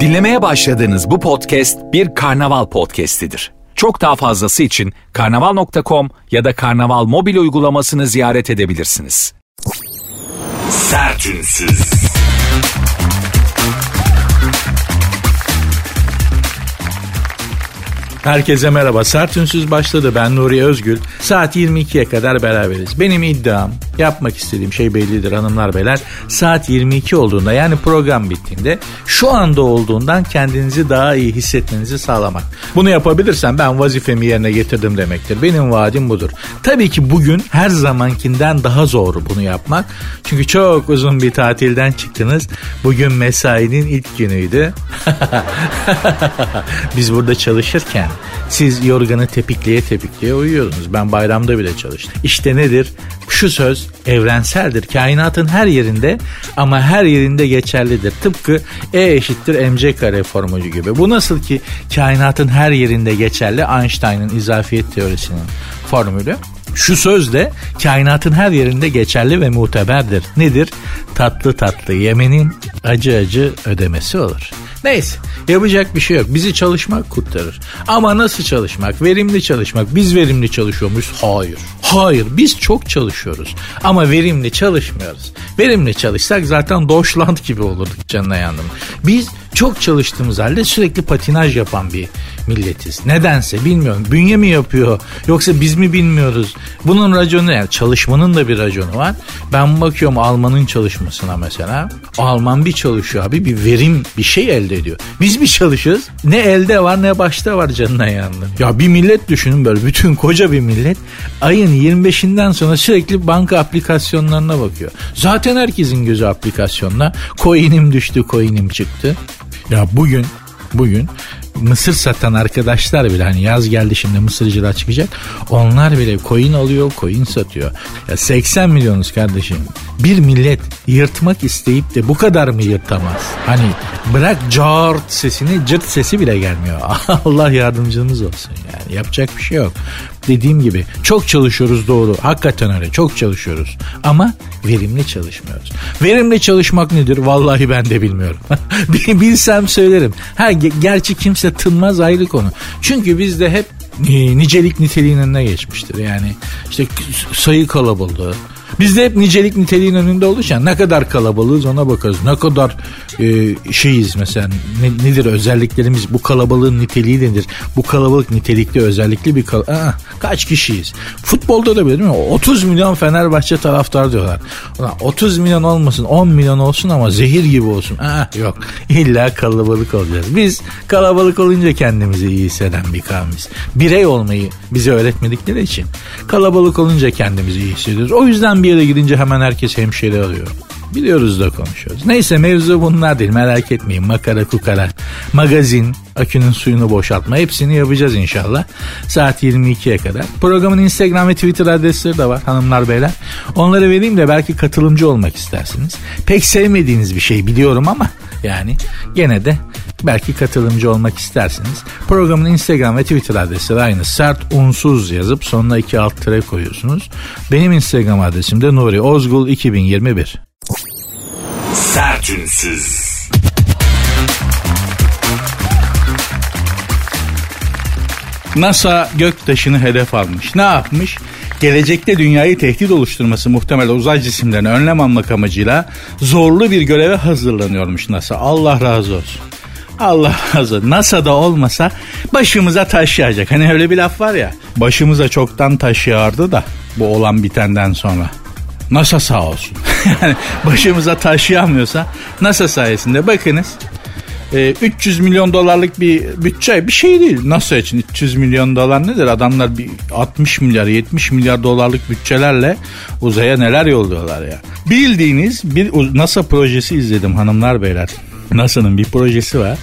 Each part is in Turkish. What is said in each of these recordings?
Dinlemeye başladığınız bu podcast bir karnaval podcastidir. Çok daha fazlası için karnaval.com ya da karnaval mobil uygulamasını ziyaret edebilirsiniz. Sertünsüz. Herkese merhaba. Sert Ünsüz başladı. Ben Nuri Özgül. Saat 22'ye kadar beraberiz. Benim iddiam, yapmak istediğim şey bellidir hanımlar beyler. Saat 22 olduğunda yani program bittiğinde şu anda olduğundan kendinizi daha iyi hissetmenizi sağlamak. Bunu yapabilirsem ben vazifemi yerine getirdim demektir. Benim vaadim budur. Tabii ki bugün her zamankinden daha zor bunu yapmak. Çünkü çok uzun bir tatilden çıktınız. Bugün mesainin ilk günüydü. Biz burada çalışırken siz yorganı tepikleye tepikleye uyuyordunuz. Ben bayramda bile çalıştım. İşte nedir? Şu söz evrenseldir. Kainatın her yerinde ama her yerinde geçerlidir. Tıpkı E eşittir mc kare formülü gibi. Bu nasıl ki kainatın her yerinde geçerli Einstein'ın izafiyet teorisinin formülü. Şu söz de kainatın her yerinde geçerli ve muteberdir. Nedir? Tatlı tatlı yemenin acı acı ödemesi olur. Neyse yapacak bir şey yok. Bizi çalışmak kurtarır. Ama nasıl çalışmak? Verimli çalışmak. Biz verimli çalışıyor muyuz? Hayır. Hayır biz çok çalışıyoruz. Ama verimli çalışmıyoruz. Verimli çalışsak zaten Deutschland gibi olurduk canına yandım. Biz çok çalıştığımız halde sürekli patinaj yapan bir milletiz. Nedense bilmiyorum. Bünye mi yapıyor yoksa biz mi bilmiyoruz? Bunun raconu yani çalışmanın da bir raconu var. Ben bakıyorum Alman'ın çalışmasına mesela. Alman bir çalışıyor abi bir verim bir şey elde ediyor. Biz bir çalışıyoruz ne elde var ne başta var canına yandım. Ya bir millet düşünün böyle bütün koca bir millet ayın 25'inden sonra sürekli banka aplikasyonlarına bakıyor. Zaten herkesin gözü aplikasyonla. Coin'im düştü, coin'im çıktı. Ya bugün bugün mısır satan arkadaşlar bile hani yaz geldi şimdi mısırcılar çıkacak. Onlar bile coin alıyor, coin satıyor. Ya 80 milyonuz kardeşim. Bir millet yırtmak isteyip de bu kadar mı yırtamaz? Hani bırak cart sesini cırt sesi bile gelmiyor. Allah yardımcımız olsun yani yapacak bir şey yok. Dediğim gibi çok çalışıyoruz doğru. Hakikaten öyle çok çalışıyoruz. Ama verimli çalışmıyoruz. Verimli çalışmak nedir? Vallahi ben de bilmiyorum. Bilsem söylerim. Ha gerçi kimse tınmaz ayrı konu. Çünkü bizde hep e, nicelik niteliğin önüne geçmiştir. Yani işte sayı kalabalığı, Bizde hep nicelik niteliğin önünde olduğu için ne kadar kalabalığız ona bakarız. Ne kadar e, şeyiz mesela ne, nedir özelliklerimiz bu kalabalığın niteliği nedir? Bu kalabalık nitelikli özellikli bir kal Aa, kaç kişiyiz? Futbolda da böyle değil mi? 30 milyon Fenerbahçe taraftar diyorlar. Ulan 30 milyon olmasın 10 milyon olsun ama zehir gibi olsun. Aa, yok illa kalabalık olacağız. Biz kalabalık olunca kendimizi iyi hisseden bir kavmiz. Birey olmayı bize öğretmedikleri için kalabalık olunca kendimizi iyi hissediyoruz. O yüzden bir yere gidince hemen herkes hemşire alıyor. Biliyoruz da konuşuyoruz. Neyse mevzu bunlar değil merak etmeyin. Makara kukara, magazin, akünün suyunu boşaltma hepsini yapacağız inşallah. Saat 22'ye kadar. Programın Instagram ve Twitter adresleri de var hanımlar beyler. Onları vereyim de belki katılımcı olmak istersiniz. Pek sevmediğiniz bir şey biliyorum ama yani gene de belki katılımcı olmak istersiniz. Programın Instagram ve Twitter adresi aynı. Sert unsuz yazıp sonuna iki alt tere koyuyorsunuz. Benim Instagram adresim de Nuri Ozgul 2021. Sertünsüz. NASA göktaşını hedef almış. Ne yapmış? Gelecekte dünyayı tehdit oluşturması muhtemel uzay cisimlerine önlem almak amacıyla zorlu bir göreve hazırlanıyormuş NASA. Allah razı olsun. Allah razı olsun. NASA'da olmasa başımıza taş yağacak. Hani öyle bir laf var ya. Başımıza çoktan taş yağardı da bu olan bitenden sonra. NASA sağ olsun. yani başımıza taşıyamıyorsa NASA sayesinde bakınız 300 e, milyon dolarlık bir bütçe bir şey değil. NASA için 300 milyon dolar nedir? Adamlar bir 60 milyar 70 milyar dolarlık bütçelerle uzaya neler yolluyorlar ya. Bildiğiniz bir NASA projesi izledim hanımlar beyler. NASA'nın bir projesi var.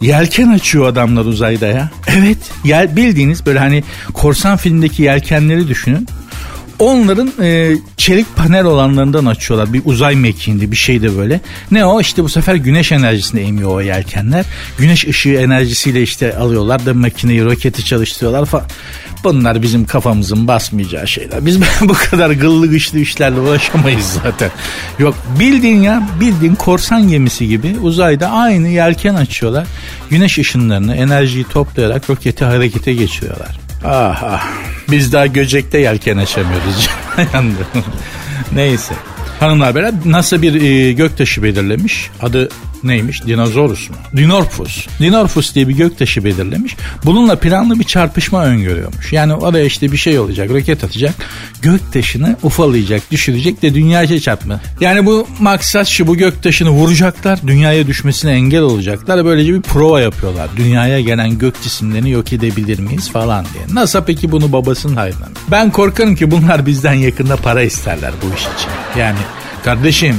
Yelken açıyor adamlar uzayda ya. Evet. Yel, bildiğiniz böyle hani korsan filmdeki yelkenleri düşünün. Onların e, çelik panel olanlarından açıyorlar. Bir uzay mekiğinde bir şey de böyle. Ne o? İşte bu sefer güneş enerjisini emiyor o yelkenler. Güneş ışığı enerjisiyle işte alıyorlar da makineyi, roketi çalıştırıyorlar falan. Bunlar bizim kafamızın basmayacağı şeyler. Biz bu kadar gıllı güçlü işlerle uğraşamayız zaten. Yok bildiğin ya bildiğin korsan gemisi gibi uzayda aynı yelken açıyorlar. Güneş ışınlarını enerjiyi toplayarak roketi harekete geçiriyorlar. Ah ah biz daha göcekte yelken açamıyoruz. Neyse. Hanımlar beyler NASA bir e, göktaşı belirlemiş. Adı neymiş? Dinozorus mu? Dinorphus. Dinorphus diye bir göktaşı belirlemiş. Bununla planlı bir çarpışma öngörüyormuş. Yani oraya işte bir şey olacak, roket atacak. Göktaşını ufalayacak, düşürecek de dünyaya çarpma. Yani bu maksat şu bu göktaşını vuracaklar, dünyaya düşmesine engel olacaklar. Böylece bir prova yapıyorlar. Dünyaya gelen gök cisimlerini yok edebilir miyiz falan diye. NASA peki bunu babasının hayrına Ben korkarım ki bunlar bizden yakında para isterler bu iş için. Yani kardeşim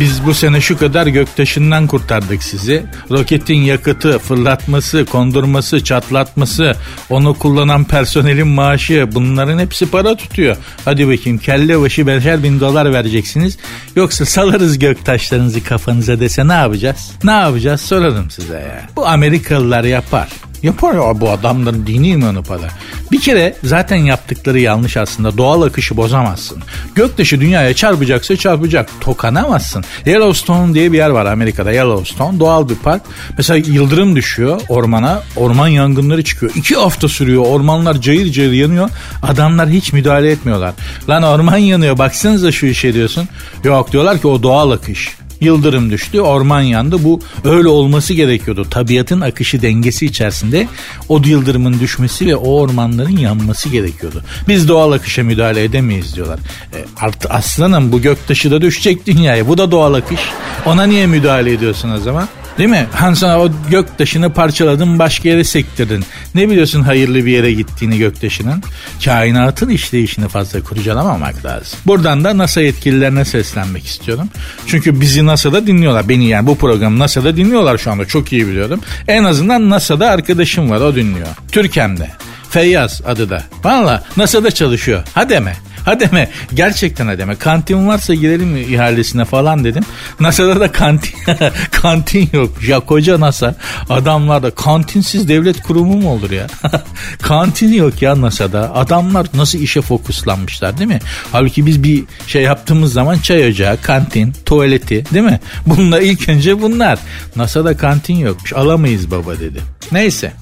biz bu sene şu kadar göktaşından kurtardık sizi. Roketin yakıtı, fırlatması, kondurması, çatlatması, onu kullanan personelin maaşı bunların hepsi para tutuyor. Hadi bakayım kelle başı beşer bin dolar vereceksiniz. Yoksa salarız göktaşlarınızı kafanıza dese ne yapacağız? Ne yapacağız sorarım size ya. Bu Amerikalılar yapar. Yapar ya bu adamların dini imanı para. Bir kere zaten yaptıkları yanlış aslında. Doğal akışı bozamazsın. Göktaşı dünyaya çarpacaksa çarpacak. Tokanamazsın. Yellowstone diye bir yer var Amerika'da. Yellowstone doğal bir park. Mesela yıldırım düşüyor ormana. Orman yangınları çıkıyor. İki hafta sürüyor. Ormanlar cayır cayır yanıyor. Adamlar hiç müdahale etmiyorlar. Lan orman yanıyor baksanıza şu işe diyorsun. Yok diyorlar ki o doğal akış. Yıldırım düştü, orman yandı. Bu öyle olması gerekiyordu. Tabiatın akışı dengesi içerisinde o yıldırımın düşmesi ve o ormanların yanması gerekiyordu. Biz doğal akışa müdahale edemeyiz diyorlar. E, artık aslanım bu göktaşı da düşecek dünyaya. Bu da doğal akış. Ona niye müdahale ediyorsun o zaman? Değil mi? Han sana o göktaşını parçaladın başka yere sektirdin. Ne biliyorsun hayırlı bir yere gittiğini göktaşının? Kainatın işleyişini fazla kurcalamamak lazım. Buradan da NASA yetkililerine seslenmek istiyorum. Çünkü bizi NASA'da dinliyorlar. Beni yani bu programı NASA'da dinliyorlar şu anda çok iyi biliyorum. En azından NASA'da arkadaşım var o dinliyor. Türkem'de. Feyyaz adı da. Valla NASA'da çalışıyor. Hadi mi? Hademe gerçekten hademe kantin varsa girelim ihalesine falan dedim. NASA'da da kantin kantin yok. Ya koca NASA adamlar da kantinsiz devlet kurumu mu olur ya? kantin yok ya NASA'da. Adamlar nasıl işe fokuslanmışlar değil mi? Halbuki biz bir şey yaptığımız zaman çay ocağı, kantin, tuvaleti değil mi? Bunlar ilk önce bunlar. NASA'da kantin yokmuş. Alamayız baba dedi. Neyse.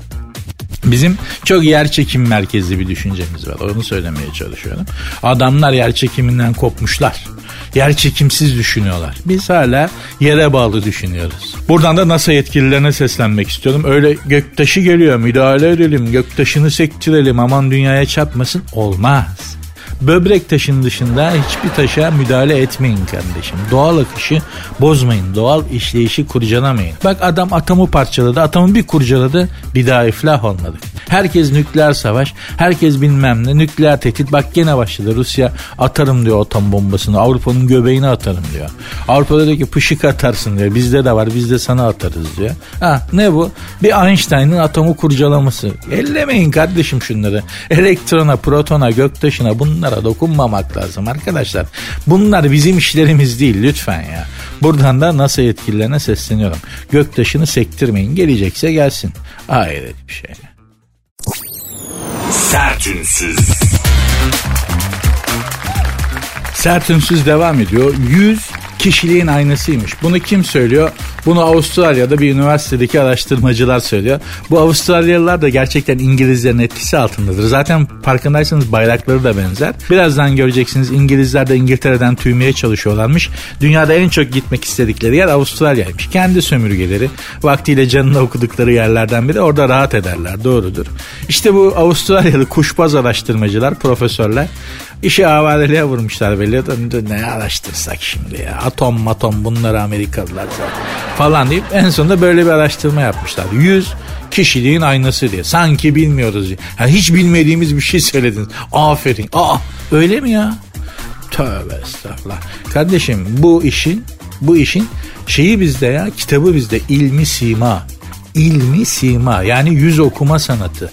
Bizim çok yer çekim merkezli bir düşüncemiz var. Onu söylemeye çalışıyorum. Adamlar yer çekiminden kopmuşlar. Yer çekimsiz düşünüyorlar. Biz hala yere bağlı düşünüyoruz. Buradan da NASA yetkililerine seslenmek istiyorum. Öyle göktaşı geliyor müdahale edelim, göktaşını sektirelim aman dünyaya çarpmasın. Olmaz. Böbrek taşın dışında hiçbir taşa müdahale etmeyin kardeşim. Doğal akışı bozmayın. Doğal işleyişi kurcalamayın. Bak adam atomu parçaladı. Atomu bir kurcaladı. Bir daha iflah olmadı. Herkes nükleer savaş. Herkes bilmem ne. Nükleer tehdit. Bak gene başladı. Rusya atarım diyor atom bombasını. Avrupa'nın göbeğine atarım diyor. Avrupa'da diyor ki pışık atarsın diyor. Bizde de var. Biz de sana atarız diyor. Ha ne bu? Bir Einstein'ın atomu kurcalaması. Ellemeyin kardeşim şunları. Elektrona, protona, göktaşına bunlar bunlara dokunmamak lazım arkadaşlar. Bunlar bizim işlerimiz değil lütfen ya. Buradan da NASA yetkililerine sesleniyorum. Göktaşını sektirmeyin. Gelecekse gelsin. Hayret bir şey. Sertünsüz. Sertünsüz devam ediyor. 100 kişiliğin aynasıymış. Bunu kim söylüyor? Bunu Avustralya'da bir üniversitedeki araştırmacılar söylüyor. Bu Avustralyalılar da gerçekten İngilizlerin etkisi altındadır. Zaten farkındaysanız bayrakları da benzer. Birazdan göreceksiniz İngilizler de İngiltere'den tüymeye çalışıyorlarmış. Dünyada en çok gitmek istedikleri yer Avustralya'ymış. Kendi sömürgeleri vaktiyle canını okudukları yerlerden biri orada rahat ederler doğrudur. İşte bu Avustralyalı kuşbaz araştırmacılar, profesörler işi avaleliğe vurmuşlar belli. Ne araştırsak şimdi ya atom matom bunları Amerikalılar falan deyip en sonunda böyle bir araştırma yapmışlar. 100 kişiliğin aynası diye. Sanki bilmiyoruz diye. Hiç bilmediğimiz bir şey söylediniz. Aferin. Aa öyle mi ya? Tövbe estağfurullah. Kardeşim bu işin bu işin şeyi bizde ya kitabı bizde ilmi sima. İlmi sima yani yüz okuma sanatı.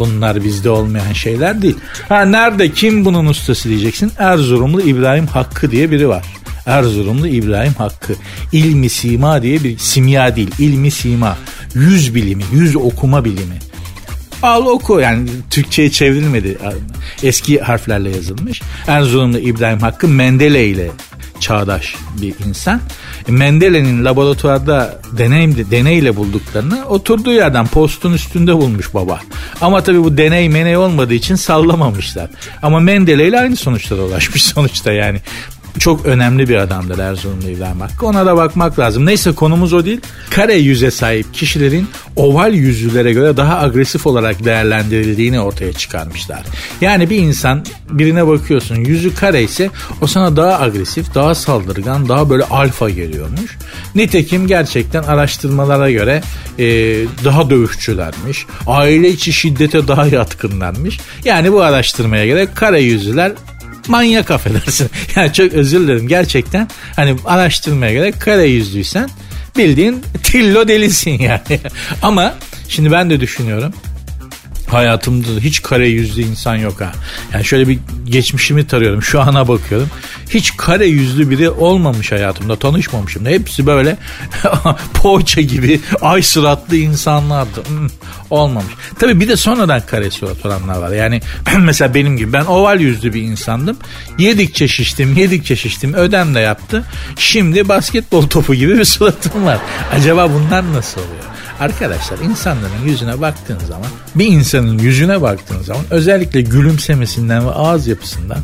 Bunlar bizde olmayan şeyler değil. Ha nerede kim bunun ustası diyeceksin? Erzurumlu İbrahim Hakkı diye biri var. Erzurumlu İbrahim Hakkı. İlmi sima diye bir simya değil. ilmi sima. Yüz bilimi, yüz okuma bilimi. Al oku yani Türkçe'ye çevrilmedi. Eski harflerle yazılmış. Erzurumlu İbrahim Hakkı Mendele ile çağdaş bir insan. E, Mendele'nin laboratuvarda deney, deneyle bulduklarını oturduğu yerden postun üstünde bulmuş baba. Ama tabii bu deney meney olmadığı için sallamamışlar. Ama Mendele ile aynı sonuçlara ulaşmış sonuçta yani çok önemli bir adamdır Erzurumlu İbrahim Hakkı. Ona da bakmak lazım. Neyse konumuz o değil. Kare yüze sahip kişilerin oval yüzlülere göre daha agresif olarak değerlendirildiğini ortaya çıkarmışlar. Yani bir insan birine bakıyorsun yüzü kare ise o sana daha agresif, daha saldırgan, daha böyle alfa geliyormuş. Nitekim gerçekten araştırmalara göre e, daha dövüşçülermiş. Aile içi şiddete daha yatkınlarmış. Yani bu araştırmaya göre kare yüzlüler manyak affedersin. Yani çok özür dilerim gerçekten. Hani araştırmaya göre kare yüzlüysen bildiğin tillo delisin yani. Ama şimdi ben de düşünüyorum hayatımda da hiç kare yüzlü insan yok ha. Yani şöyle bir geçmişimi tarıyorum. Şu ana bakıyorum. Hiç kare yüzlü biri olmamış hayatımda. Tanışmamışım da. Hepsi böyle poğaça gibi ay suratlı insanlardı. Hmm, olmamış. Tabii bir de sonradan kare surat olanlar var. Yani mesela benim gibi ben oval yüzlü bir insandım. Yedikçe şiştim, yedikçe şiştim. Ödem de yaptı. Şimdi basketbol topu gibi bir suratım var. Acaba bunlar nasıl oluyor? Arkadaşlar insanların yüzüne baktığın zaman bir insanın yüzüne baktığın zaman özellikle gülümsemesinden ve ağız yapısından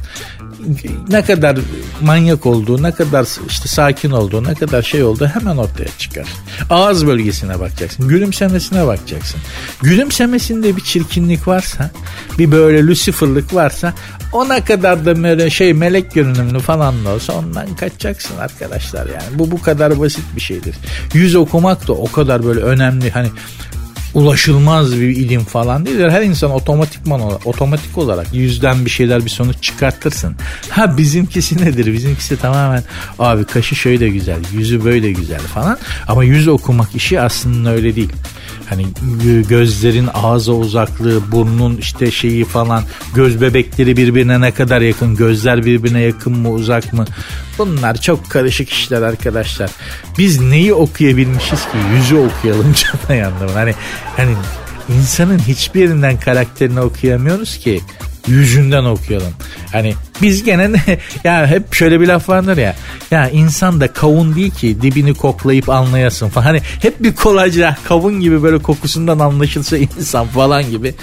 ne kadar manyak olduğu, ne kadar işte sakin olduğu, ne kadar şey olduğu hemen ortaya çıkar. Ağız bölgesine bakacaksın, gülümsemesine bakacaksın. Gülümsemesinde bir çirkinlik varsa, bir böyle Lucifer'lık varsa ona kadar da böyle şey melek görünümlü falan da olsa ondan kaçacaksın arkadaşlar yani. Bu bu kadar basit bir şeydir. Yüz okumak da o kadar böyle önemli hani ulaşılmaz bir ilim falan değil. Her insan otomatikman olarak, otomatik olarak yüzden bir şeyler bir sonuç çıkartırsın. Ha bizimkisi nedir? Bizimkisi tamamen abi kaşı şöyle güzel, yüzü böyle güzel falan. Ama yüz okumak işi aslında öyle değil. Hani gözlerin ağza uzaklığı, burnun işte şeyi falan, göz bebekleri birbirine ne kadar yakın, gözler birbirine yakın mı uzak mı? Bunlar çok karışık işler arkadaşlar. Biz neyi okuyabilmişiz ki? Yüzü okuyalım canına yandım. Hani hani insanın hiçbir yerinden karakterini okuyamıyoruz ki yüzünden okuyalım. Hani biz gene ne, ya hep şöyle bir laf vardır ya. Ya insan da kavun değil ki dibini koklayıp anlayasın falan. Hani hep bir kolayca kavun gibi böyle kokusundan anlaşılsa insan falan gibi.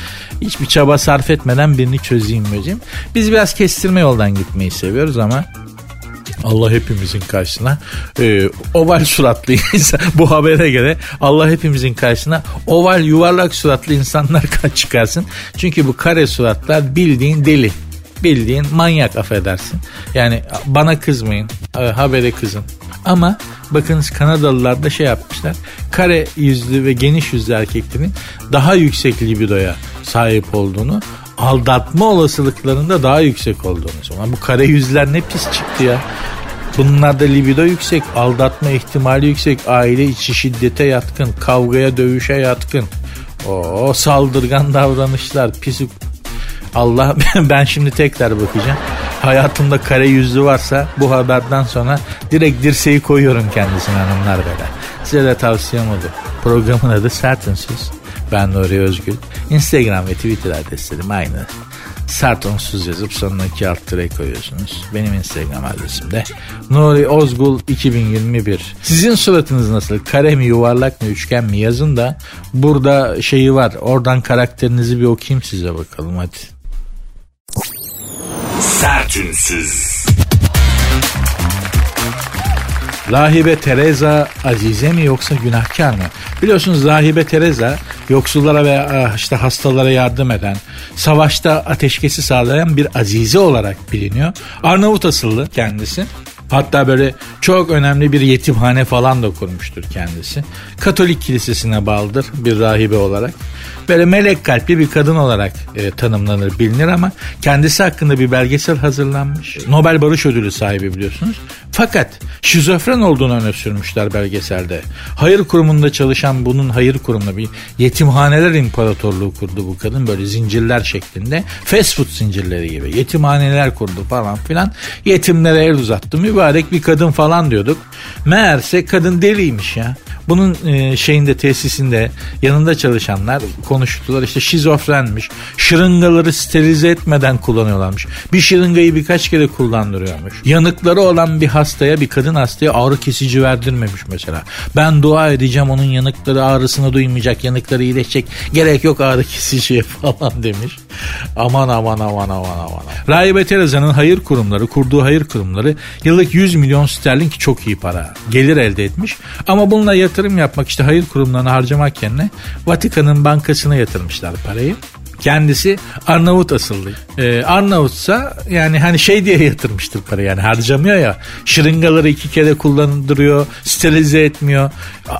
Hiçbir çaba sarf etmeden birini çözeyim hocam. Biz biraz kestirme yoldan gitmeyi seviyoruz ama Allah hepimizin karşısına e, oval suratlı insan bu habere göre Allah hepimizin karşısına oval yuvarlak suratlı insanlar çıkarsın. Çünkü bu kare suratlar bildiğin deli bildiğin manyak affedersin. Yani bana kızmayın e, habere kızın. Ama bakınız Kanadalılar da şey yapmışlar. Kare yüzlü ve geniş yüzlü erkeklerin daha yüksek libidoya sahip olduğunu aldatma olasılıklarında daha yüksek olduğunu. Sonra bu kare yüzler ne pis çıktı ya. Bunlarda libido yüksek, aldatma ihtimali yüksek, aile içi şiddete yatkın, kavgaya dövüşe yatkın. O saldırgan davranışlar, pis Allah ben şimdi tekrar bakacağım. Hayatımda kare yüzlü varsa bu haberden sonra direkt dirseği koyuyorum kendisine hanımlar beyler. Size de tavsiyem odur. Programın adı Sert Ünsüz. Ben Nuri Özgül. Instagram ve Twitter adreslerim aynı. Sert onsuz yazıp sonuna iki alt koyuyorsunuz. Benim Instagram adresim de Nuri Ozgul 2021. Sizin suratınız nasıl? Kare mi, yuvarlak mı, üçgen mi? Yazın da burada şeyi var. Oradan karakterinizi bir okuyayım size bakalım hadi. Sertünsüz. Rahibe Teresa Azize mi yoksa günahkar mı? Biliyorsunuz Rahibe Teresa yoksullara ve ah, işte hastalara yardım eden, savaşta ateşkesi sağlayan bir azize olarak biliniyor. Arnavut asıllı kendisi. Hatta böyle çok önemli bir yetimhane falan da kurmuştur kendisi. Katolik kilisesine bağlıdır bir rahibe olarak. Böyle melek kalpli bir kadın olarak e, tanımlanır bilinir ama kendisi hakkında bir belgesel hazırlanmış. Nobel Barış Ödülü sahibi biliyorsunuz. Fakat şizofren olduğunu öne sürmüşler belgeselde. Hayır kurumunda çalışan bunun hayır kurumunda bir yetimhaneler imparatorluğu kurdu bu kadın. Böyle zincirler şeklinde fast food zincirleri gibi yetimhaneler kurdu falan filan. Yetimlere el uzattı mübarek bir kadın falan diyorduk. Meğerse kadın deliymiş ya. Bunun e, şeyinde tesisinde yanında çalışanlar konuştular işte şizofrenmiş. Şırıngaları sterilize etmeden kullanıyorlarmış. Bir şırıngayı birkaç kere kullandırıyormuş. Yanıkları olan bir hastaya bir kadın hastaya ağrı kesici verdirmemiş mesela. Ben dua edeceğim onun yanıkları ağrısını duymayacak yanıkları iyileşecek. Gerek yok ağrı kesiciye falan demiş. Aman aman aman aman aman. Rahibe Teresa'nın hayır kurumları kurduğu hayır kurumları yıllık 100 milyon sterlin çok iyi para. Gelir elde etmiş. Ama bununla yatırım yapmak işte hayır kurumlarına harcamak yerine Vatikan'ın bankasına yatırmışlar parayı. Kendisi Arnavut asıllı. Ee, Arnavutsa yani hani şey diye yatırmıştır para yani harcamıyor ya. Şırıngaları iki kere kullandırıyor, sterilize etmiyor.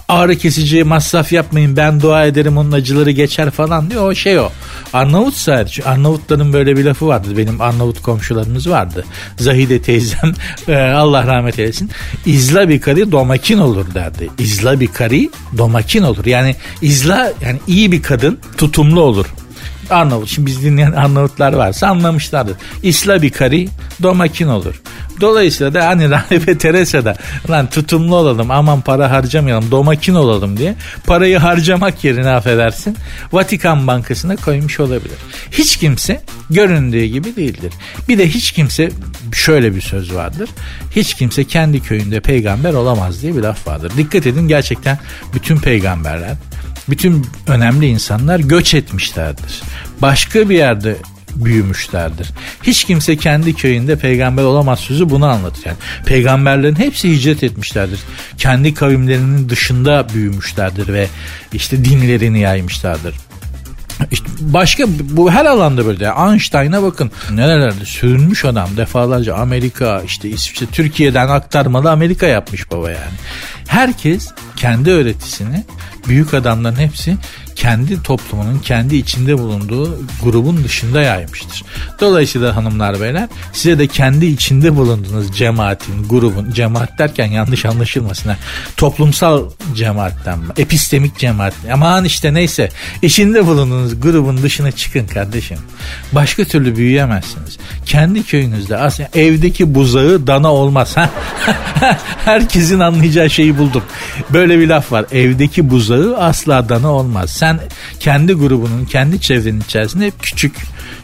Ağrı kesici masraf yapmayın ben dua ederim onun acıları geçer falan diyor. O şey o. Arnavutsa Arnavutların böyle bir lafı vardı. Benim Arnavut komşularımız vardı. Zahide teyzem e, Allah rahmet eylesin. İzla bir karı domakin olur derdi. İzla bir karı domakin olur. Yani izla yani iyi bir kadın tutumlu olur. Arnavut. Şimdi biz dinleyen Arnavutlar varsa anlamışlardır. İsla bir kari domakin olur. Dolayısıyla da hani Rahibe Teresa da lan tutumlu olalım aman para harcamayalım domakin olalım diye parayı harcamak yerine affedersin Vatikan Bankası'na koymuş olabilir. Hiç kimse göründüğü gibi değildir. Bir de hiç kimse şöyle bir söz vardır. Hiç kimse kendi köyünde peygamber olamaz diye bir laf vardır. Dikkat edin gerçekten bütün peygamberler bütün önemli insanlar göç etmişlerdir. Başka bir yerde büyümüşlerdir. Hiç kimse kendi köyünde peygamber olamaz sözü bunu anlatır. Yani peygamberlerin hepsi hicret etmişlerdir. Kendi kavimlerinin dışında büyümüşlerdir ve işte dinlerini yaymışlardır. İşte başka bu her alanda böyle. Einstein'a bakın nerelerde sürünmüş adam defalarca Amerika işte İsviçre Türkiye'den aktarmalı Amerika yapmış baba yani. Herkes kendi öğretisini büyük adamların hepsi kendi toplumunun kendi içinde bulunduğu grubun dışında yaymıştır. Dolayısıyla hanımlar beyler size de kendi içinde bulunduğunuz cemaatin, grubun, cemaat derken yanlış anlaşılmasın. Toplumsal cemaatten, epistemik cemaat. Aman işte neyse içinde bulunduğunuz grubun dışına çıkın kardeşim. Başka türlü büyüyemezsiniz. Kendi köyünüzde aslında evdeki buzağı dana olmaz. Ha? Herkesin anlayacağı şeyi buldum. Böyle bir laf var. Evdeki buzağı asla dana olmaz. Sen kendi grubunun, kendi çevrenin içerisinde hep küçük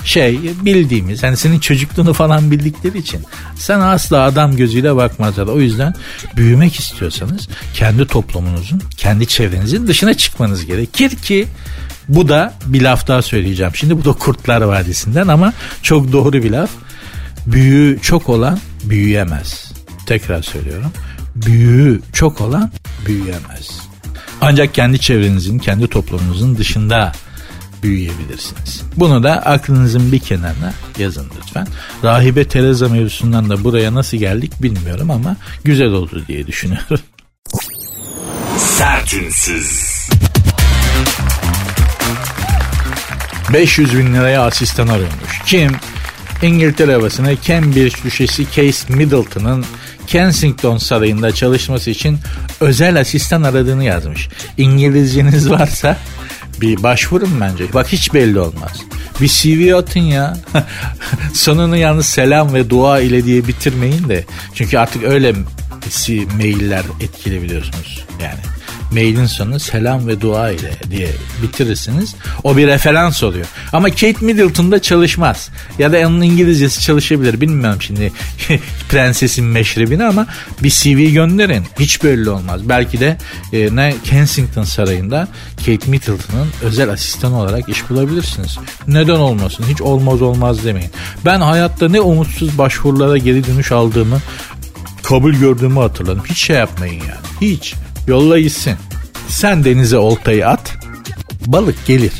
şey bildiğimiz hani senin çocukluğunu falan bildikleri için sen asla adam gözüyle bakmazlar. O yüzden büyümek istiyorsanız kendi toplumunuzun, kendi çevrenizin dışına çıkmanız gerekir ki bu da bir laf daha söyleyeceğim. Şimdi bu da Kurtlar Vadisi'nden ama çok doğru bir laf. Büyüğü çok olan büyüyemez. Tekrar söylüyorum. Büyüğü çok olan büyüyemez. Ancak kendi çevrenizin, kendi toplumunuzun dışında büyüyebilirsiniz. Bunu da aklınızın bir kenarına yazın lütfen. Rahibe Teresa mevzusundan da buraya nasıl geldik bilmiyorum ama güzel oldu diye düşünüyorum. Sertünsüz. 500 bin liraya asistan arıyormuş. Kim? İngiltere havasına Cambridge düşesi Case Middleton'ın Kensington Sarayı'nda çalışması için özel asistan aradığını yazmış. İngilizceniz varsa bir başvurun bence. Bak hiç belli olmaz. Bir CV atın ya. Sonunu yalnız selam ve dua ile diye bitirmeyin de. Çünkü artık öyle mailler etkili biliyorsunuz. Yani mailin sonu selam ve dua ile diye bitirirsiniz. O bir referans oluyor. Ama Kate Middleton'da çalışmaz. Ya da onun İngilizcesi çalışabilir. Bilmiyorum şimdi prensesin meşrebini ama bir CV gönderin. Hiç belli olmaz. Belki de e, ne Kensington Sarayı'nda Kate Middleton'ın özel asistanı olarak iş bulabilirsiniz. Neden olmasın? Hiç olmaz olmaz demeyin. Ben hayatta ne umutsuz başvurulara geri dönüş aldığımı kabul gördüğümü hatırladım. Hiç şey yapmayın yani. Hiç. Yolla gitsin. Sen denize oltayı at. Balık gelir.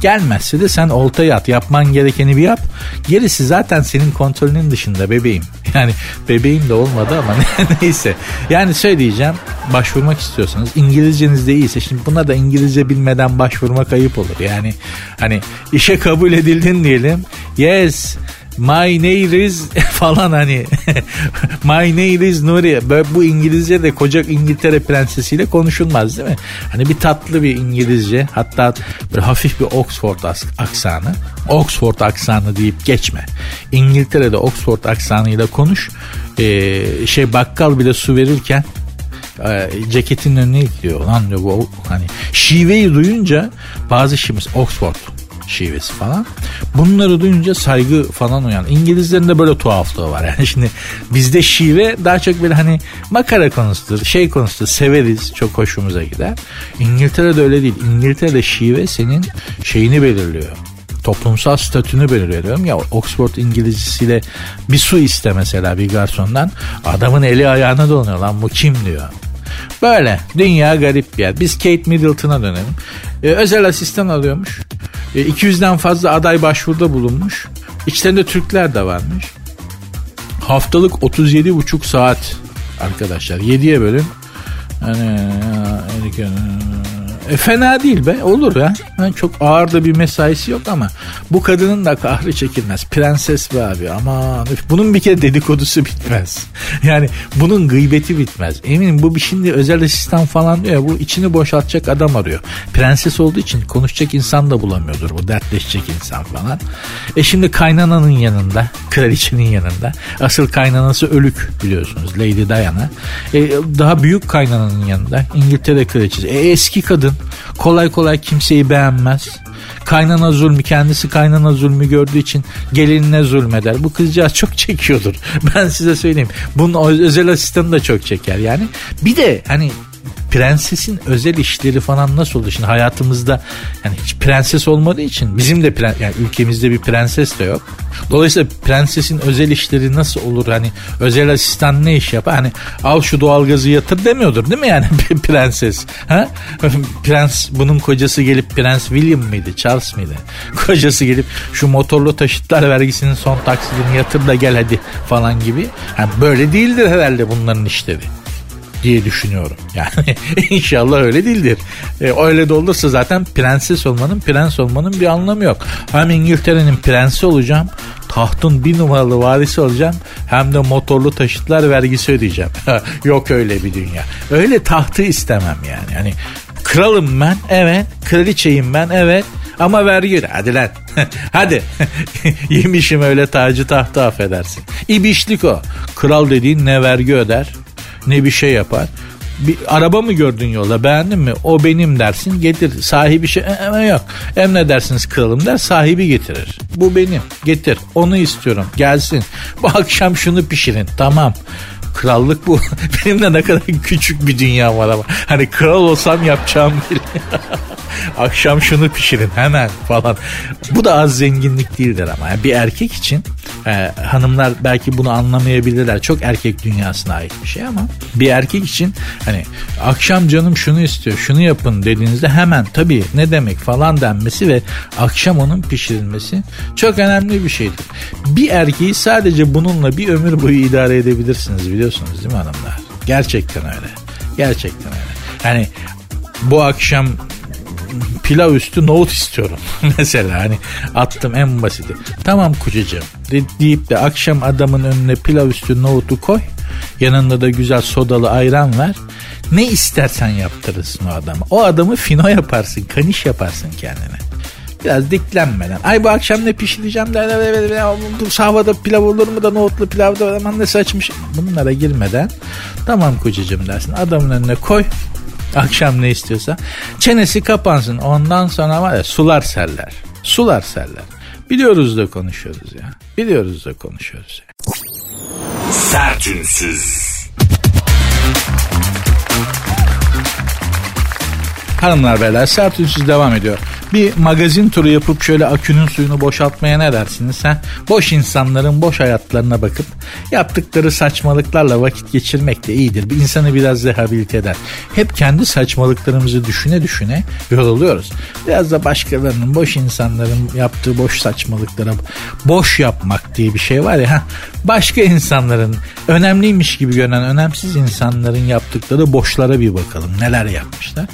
Gelmezse de sen oltayı at. Yapman gerekeni bir yap. Gerisi zaten senin kontrolünün dışında bebeğim. Yani bebeğim de olmadı ama neyse. Yani söyleyeceğim başvurmak istiyorsanız İngilizceniz de iyiyse şimdi buna da İngilizce bilmeden başvurmak ayıp olur. Yani hani işe kabul edildin diyelim. Yes My name is falan hani My name is Nuri. Böyle bu İngilizce de koca İngiltere prensesiyle konuşulmaz değil mi? Hani bir tatlı bir İngilizce hatta bir hafif bir Oxford aksanı. Oxford aksanı deyip geçme. İngiltere'de Oxford aksanıyla konuş. Ee, şey bakkal bile su verirken e, ceketin önüne gidiyor lan diyor bu hani şiveyi duyunca bazı şimiz Oxford şivesi falan. Bunları duyunca saygı falan uyan. İngilizlerin de böyle tuhaflığı var. Yani şimdi bizde şive daha çok böyle hani makara konusudur, şey konusudur. Severiz, çok hoşumuza gider. İngiltere'de öyle değil. İngiltere'de şive senin şeyini belirliyor toplumsal statünü belirliyorum ya Oxford İngilizcesiyle bir su iste mesela bir garsondan adamın eli ayağına dolanıyor lan bu kim diyor. Böyle dünya garip bir yer. Biz Kate Middleton'a dönelim. Ee, özel asistan alıyormuş. 200'den e, fazla aday başvuruda bulunmuş. İçlerinde Türkler de varmış. Haftalık 37,5 saat arkadaşlar. 7'ye bölün. Hani, e, fena değil be olur ya. Yani çok ağır da bir mesaisi yok ama bu kadının da kahrı çekilmez. Prenses be abi aman. Bunun bir kere dedikodusu bitmez. Yani bunun gıybeti bitmez. Eminim bu bir şimdi özel asistan falan diyor ya bu içini boşaltacak adam arıyor. Prenses olduğu için konuşacak insan da bulamıyordur bu dertleşecek insan falan. E şimdi kaynananın yanında kraliçenin yanında asıl kaynanası ölük biliyorsunuz Lady Diana. E, daha büyük kaynananın yanında İngiltere kraliçesi. E, eski kadın kolay kolay kimseyi beğenmez. Kaynana zulmü kendisi kaynana zulmü gördüğü için gelinine zulmeder. Bu kızcağız çok çekiyordur. Ben size söyleyeyim. Bunun özel asistanı da çok çeker yani. Bir de hani prensesin özel işleri falan nasıl olur? Şimdi hayatımızda yani hiç prenses olmadığı için bizim de prens, yani ülkemizde bir prenses de yok. Dolayısıyla prensesin özel işleri nasıl olur? Hani özel asistan ne iş yapar? Hani al şu doğalgazı yatır demiyordur değil mi yani prenses? Ha? Prens bunun kocası gelip Prens William mıydı? Charles mıydı? Kocası gelip şu motorlu taşıtlar vergisinin son taksidini yatır da gel hadi falan gibi. Yani böyle değildir herhalde bunların işleri diye düşünüyorum. Yani inşallah öyle değildir. E, öyle de olursa zaten prenses olmanın, prens olmanın bir anlamı yok. Hem İngiltere'nin prensi olacağım, tahtın bir numaralı varisi olacağım hem de motorlu taşıtlar vergisi ödeyeceğim. yok öyle bir dünya. Öyle tahtı istemem yani. Yani kralım ben evet, kraliçeyim ben evet ama vergi hadi lan hadi yemişim öyle tacı tahtı affedersin. İbişlik o. Kral dediğin ne vergi öder ne bir şey yapar. Bir araba mı gördün yolda beğendin mi? O benim dersin getir. Sahibi şey e, e, yok. Emredersiniz kralım der sahibi getirir. Bu benim getir onu istiyorum gelsin. Bu akşam şunu pişirin tamam. Krallık bu. Benim de ne kadar küçük bir dünya var ama. Hani kral olsam yapacağım bile. Akşam şunu pişirin hemen falan. Bu da az zenginlik değildir ama. Yani bir erkek için e, hanımlar belki bunu anlamayabilirler. Çok erkek dünyasına ait bir şey ama bir erkek için hani akşam canım şunu istiyor şunu yapın dediğinizde hemen tabii ne demek falan denmesi ve akşam onun pişirilmesi çok önemli bir şeydir. Bir erkeği sadece bununla bir ömür boyu idare edebilirsiniz biliyorsunuz değil mi hanımlar? Gerçekten öyle. Gerçekten öyle. Hani bu akşam pilav üstü nohut istiyorum. Mesela hani attım en basiti. Tamam kocacığım de, deyip de akşam adamın önüne pilav üstü nohutu koy. Yanında da güzel sodalı ayran ver. Ne istersen yaptırırsın o adama. O adamı fino yaparsın, kaniş yaparsın kendine. Biraz diklenmeden. Ay bu akşam ne pişireceğim de bu sahvada pilav olur mu da nohutlu pilav da ne saçmış. Bunlara girmeden tamam kocacığım dersin. Adamın önüne koy. Akşam ne istiyorsa. Çenesi kapansın. Ondan sonra var ya sular serler. Sular serler. Biliyoruz da konuşuyoruz ya. Biliyoruz da konuşuyoruz ya. Sertünsüz. Hanımlar beyler sertünsüz devam ediyor. Bir magazin turu yapıp şöyle akünün suyunu boşaltmaya ne dersiniz sen? Boş insanların boş hayatlarına bakıp yaptıkları saçmalıklarla vakit geçirmek de iyidir. Bir insanı biraz rehabilite eder. Hep kendi saçmalıklarımızı düşüne düşüne yoruluyoruz. Biraz da başkalarının boş insanların yaptığı boş saçmalıklara boş yapmak diye bir şey var ya. Başka insanların önemliymiş gibi görünen önemsiz insanların yaptıkları boşlara bir bakalım. Neler yapmışlar?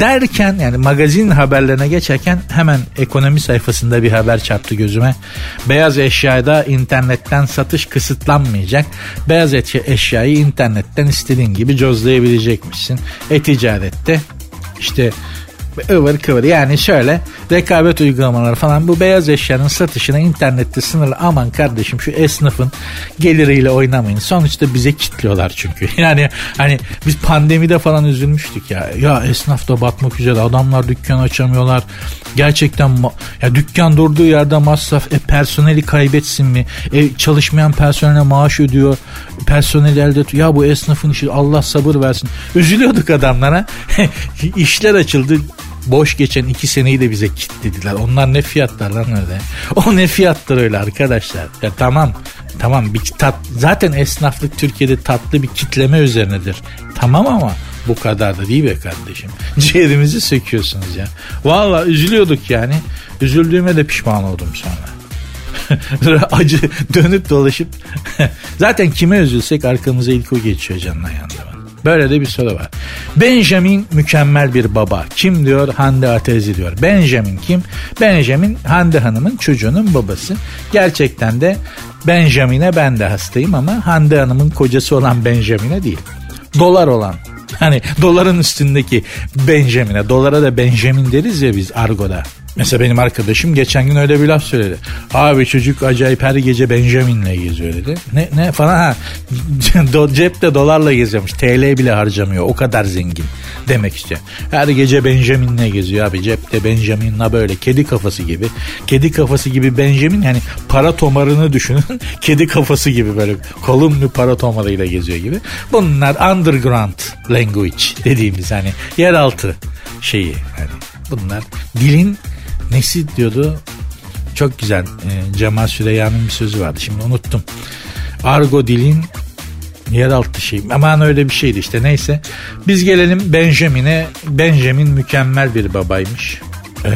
Derken yani magazin haberlerine geçerken hemen ekonomi sayfasında bir haber çarptı gözüme. Beyaz eşyada internetten satış kısıtlanmayacak. Beyaz eşyayı internetten istediğin gibi cozlayabilecekmişsin. E-ticarette işte ıvır kıvır yani şöyle rekabet uygulamaları falan. Bu beyaz eşyanın satışına internette sınırlı. Aman kardeşim şu esnafın geliriyle oynamayın. Sonuçta bize kitliyorlar çünkü. Yani hani biz pandemide falan üzülmüştük ya. Ya esnaf da batmak üzere adamlar dükkan açamıyorlar. Gerçekten ya dükkan durduğu yerde masraf e personeli kaybetsin mi? E, çalışmayan personele maaş ödüyor personeli elde tutuyor ya bu esnafın işi Allah sabır versin. Üzülüyorduk adamlara. İşler açıldı boş geçen iki seneyi de bize kitlediler. Onlar ne fiyatlar lan öyle? O ne fiyatlar öyle arkadaşlar? Ya tamam tamam bir tat zaten esnaflık Türkiye'de tatlı bir kitleme üzerinedir. Tamam ama bu kadar da değil be kardeşim. Ciğerimizi söküyorsunuz ya. Valla üzülüyorduk yani. Üzüldüğüme de pişman oldum sonra. Acı dönüp dolaşıp zaten kime üzülsek arkamıza ilk o geçiyor canına yandı. Böyle de bir soru var. Benjamin mükemmel bir baba. Kim diyor? Hande Atezi diyor. Benjamin kim? Benjamin Hande Hanım'ın çocuğunun babası. Gerçekten de Benjamin'e ben de hastayım ama Hande Hanım'ın kocası olan Benjamin'e değil. Dolar olan Hani doların üstündeki Benjamin'e. Dolara da Benjamin deriz ya biz argoda. Mesela benim arkadaşım geçen gün öyle bir laf söyledi. Abi çocuk acayip her gece Benjamin'le geziyor dedi. Ne, ne falan ha. Cepte dolarla geziyormuş. TL bile harcamıyor. O kadar zengin demek istiyor. Her gece Benjamin'le geziyor abi. Cepte Benjamin'la böyle kedi kafası gibi. Kedi kafası gibi Benjamin yani para tomarını düşünün. kedi kafası gibi böyle kolumlu para tomarıyla geziyor gibi. Bunlar underground language dediğimiz hani yeraltı şeyi. Yani bunlar dilin nesi diyordu? Çok güzel. E, Cemal Süreyya'nın bir sözü vardı. Şimdi unuttum. Argo dilin yeraltı şey. Aman öyle bir şeydi işte neyse. Biz gelelim Benjamin'e. Benjamin mükemmel bir babaymış. Ee,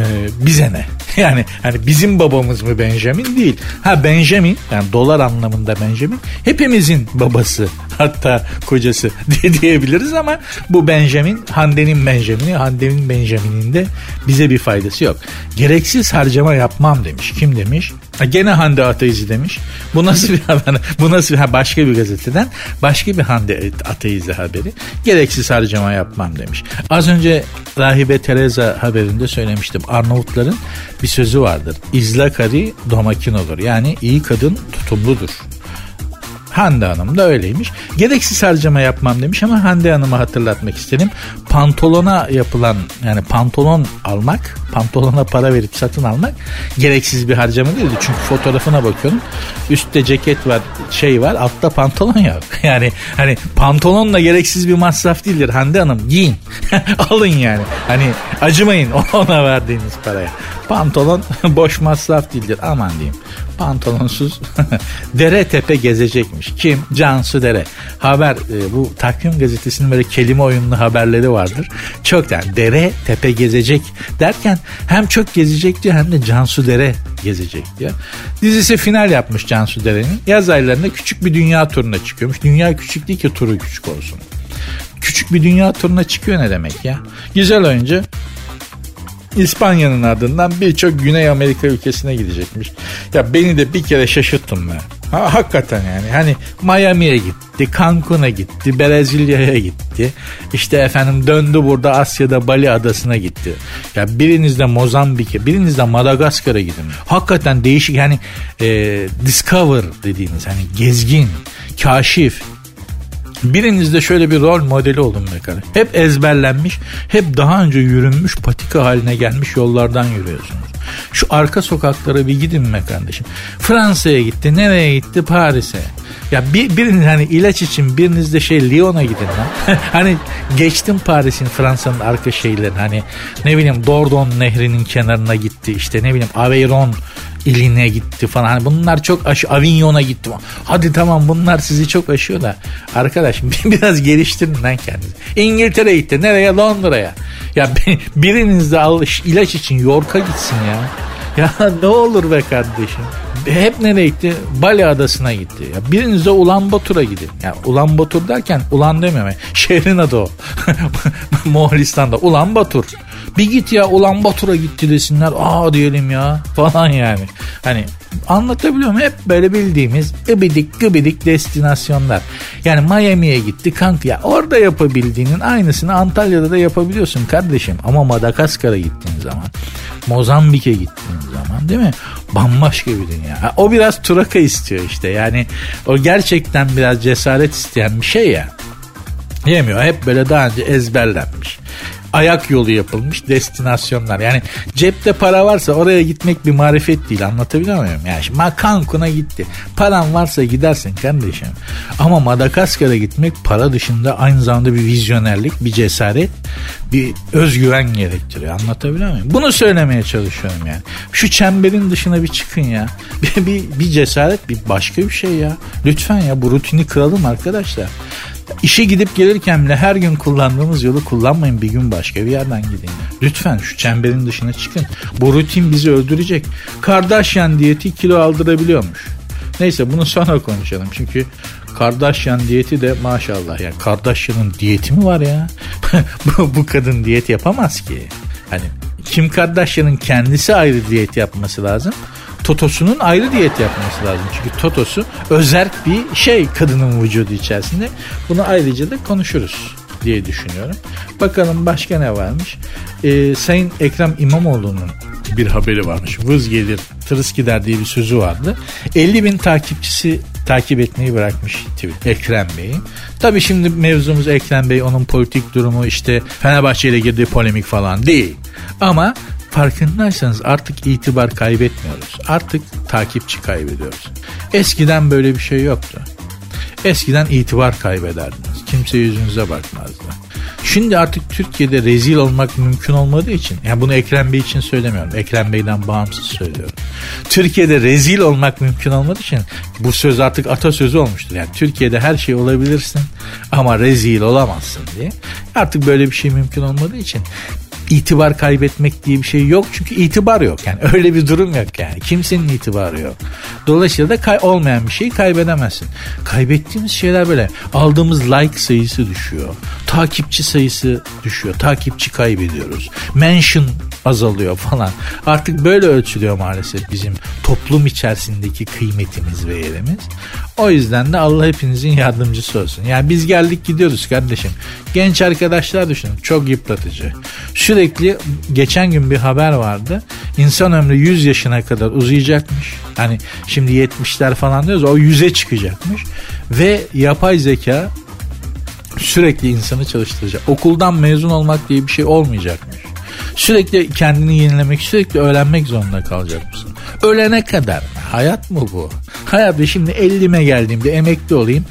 bize ne? Yani hani bizim babamız mı Benjamin değil. Ha Benjamin yani dolar anlamında Benjamin hepimizin babası hatta kocası diye diyebiliriz ama bu Benjamin Hande'nin Benjamin'i Hande'nin Benjamin'in de bize bir faydası yok. Gereksiz harcama yapmam demiş. Kim demiş? Ha, gene Hande Ateizi demiş. Bu nasıl bir haber? Bu nasıl bir başka bir gazeteden başka bir Hande Ateizi haberi. Gereksiz harcama yapmam demiş. Az önce Rahibe Teresa haberinde söylemiştim. Arnavutların bir sözü vardır. İzlakari domakin olur. Yani iyi kadın tutumludur. Hande Hanım da öyleymiş. Gereksiz harcama yapmam demiş ama Hande Hanım'a hatırlatmak istedim. Pantolona yapılan yani pantolon almak, pantolona para verip satın almak gereksiz bir harcama değildi. Çünkü fotoğrafına bakıyorum. Üstte ceket var, şey var, altta pantolon yok. Yani hani pantolonla gereksiz bir masraf değildir Hande Hanım. Giyin. Alın yani. Hani acımayın ona verdiğiniz paraya. Pantolon boş masraf değildir. Aman diyeyim. Pantolonsuz dere tepe gezecekmiş. Kim? Cansu Dere. Haber e, bu takvim gazetesinin böyle kelime oyunlu haberleri vardır. Çok yani dere tepe gezecek derken hem çok gezecek diyor hem de Cansu Dere gezecek diyor. Dizisi final yapmış Cansu Dere'nin. Yaz aylarında küçük bir dünya turuna çıkıyormuş. Dünya küçük değil ki turu küçük olsun. Küçük bir dünya turuna çıkıyor ne demek ya? Güzel oyuncu. İspanya'nın ardından birçok Güney Amerika ülkesine gidecekmiş. Ya beni de bir kere şaşırttın be. Ha, hakikaten yani hani Miami'ye gitti, Cancun'a gitti, Brezilya'ya gitti. İşte efendim döndü burada Asya'da Bali adasına gitti. Ya biriniz de Mozambik'e, biriniz de Madagaskar'a gidin. Hakikaten değişik yani e, discover dediğimiz hani gezgin, kaşif, Birinizde şöyle bir rol modeli olun be kardeşim. Hep ezberlenmiş, hep daha önce yürünmüş patika haline gelmiş yollardan yürüyorsunuz. Şu arka sokaklara bir gidin be kardeşim. Fransa'ya gitti, nereye gitti? Paris'e. Ya bir, biriniz hani ilaç için biriniz de şey Lyon'a gidin lan. hani geçtim Paris'in Fransa'nın arka şeylerini hani ne bileyim Dordogne nehrinin kenarına gitti işte ne bileyim Aveyron iline gitti falan. Hani bunlar çok aşı Avignon'a gitti. Hadi tamam bunlar sizi çok aşıyor da arkadaş biraz geliştirin lan kendinizi. İngiltere gitti. Nereye? Londra'ya. Ya biriniz de al, ilaç için York'a gitsin ya. Ya ne olur be kardeşim. Hep nereye gitti? Bali Adası'na gitti. Ya biriniz de Ulan Batur'a gidin. Ya Ulan Batur derken Ulan dememe. Şehrin adı o. Moğolistan'da Ulan Batur. Bir git ya Ulan Batur'a gitti desinler. Aa diyelim ya falan yani. Hani anlatabiliyor muyum? Hep böyle bildiğimiz gıbidik gıbidik destinasyonlar. Yani Miami'ye gitti kanka ya orada yapabildiğinin aynısını Antalya'da da yapabiliyorsun kardeşim. Ama Madagaskar'a gittiğin zaman Mozambik'e gittiğin zaman değil mi? Bambaşka bir dünya. o biraz turaka istiyor işte. Yani o gerçekten biraz cesaret isteyen bir şey ya. Yemiyor. Hep böyle daha önce ezberlenmiş ayak yolu yapılmış destinasyonlar. Yani cepte para varsa oraya gitmek bir marifet değil anlatabiliyor muyum? Yani şimdi Cancun'a gitti. Paran varsa gidersin kardeşim. Ama Madagaskar'a gitmek para dışında aynı zamanda bir vizyonerlik, bir cesaret, bir özgüven gerektiriyor. Anlatabiliyor muyum? Bunu söylemeye çalışıyorum yani. Şu çemberin dışına bir çıkın ya. Bir, bir, bir cesaret, bir başka bir şey ya. Lütfen ya bu rutini kıralım arkadaşlar. İşe gidip gelirken bile her gün kullandığımız yolu kullanmayın bir gün başka bir yerden gidin. Lütfen şu çemberin dışına çıkın. Bu rutin bizi öldürecek. Kardashian diyeti kilo aldırabiliyormuş. Neyse bunu sonra konuşalım çünkü Kardashian diyeti de maşallah ya Kardashian'ın diyeti mi var ya? bu, bu kadın diyet yapamaz ki. Hani Kim Kardashian'ın kendisi ayrı diyet yapması lazım. Totosu'nun ayrı diyet yapması lazım. Çünkü Totosu özel bir şey kadının vücudu içerisinde. Bunu ayrıca da konuşuruz diye düşünüyorum. Bakalım başka ne varmış? Ee, Sayın Ekrem İmamoğlu'nun bir haberi varmış. Vız gelir, tırıs gider diye bir sözü vardı. 50 bin takipçisi takip etmeyi bırakmış Twitter Ekrem Bey'i. Tabii şimdi mevzumuz Ekrem Bey, onun politik durumu işte Fenerbahçe ile girdiği polemik falan değil. Ama farkındaysanız artık itibar kaybetmiyoruz. Artık takipçi kaybediyoruz. Eskiden böyle bir şey yoktu. Eskiden itibar kaybederdiniz. Kimse yüzünüze bakmazdı. Şimdi artık Türkiye'de rezil olmak mümkün olmadığı için, yani bunu Ekrem Bey için söylemiyorum. Ekrem Bey'den bağımsız söylüyorum. Türkiye'de rezil olmak mümkün olmadığı için bu söz artık atasözü olmuştur. Yani Türkiye'de her şey olabilirsin ama rezil olamazsın diye. Artık böyle bir şey mümkün olmadığı için itibar kaybetmek diye bir şey yok. Çünkü itibar yok. Yani öyle bir durum yok yani. Kimsenin itibarı yok. Dolayısıyla da kay olmayan bir şeyi kaybedemezsin. Kaybettiğimiz şeyler böyle. Aldığımız like sayısı düşüyor. Takipçi sayısı düşüyor. Takipçi kaybediyoruz. Mention azalıyor falan. Artık böyle ölçülüyor maalesef bizim toplum içerisindeki kıymetimiz ve yerimiz. O yüzden de Allah hepinizin yardımcısı olsun. Yani biz geldik gidiyoruz kardeşim. Genç arkadaşlar düşünün çok yıpratıcı. Sürekli geçen gün bir haber vardı. İnsan ömrü 100 yaşına kadar uzayacakmış. Hani şimdi 70'ler falan diyoruz o 100'e çıkacakmış. Ve yapay zeka sürekli insanı çalıştıracak. Okuldan mezun olmak diye bir şey olmayacakmış. Sürekli kendini yenilemek, sürekli öğrenmek zorunda kalacak mısın? Ölene kadar? Hayat mı bu? Hayat şimdi 50'me geldiğimde emekli olayım.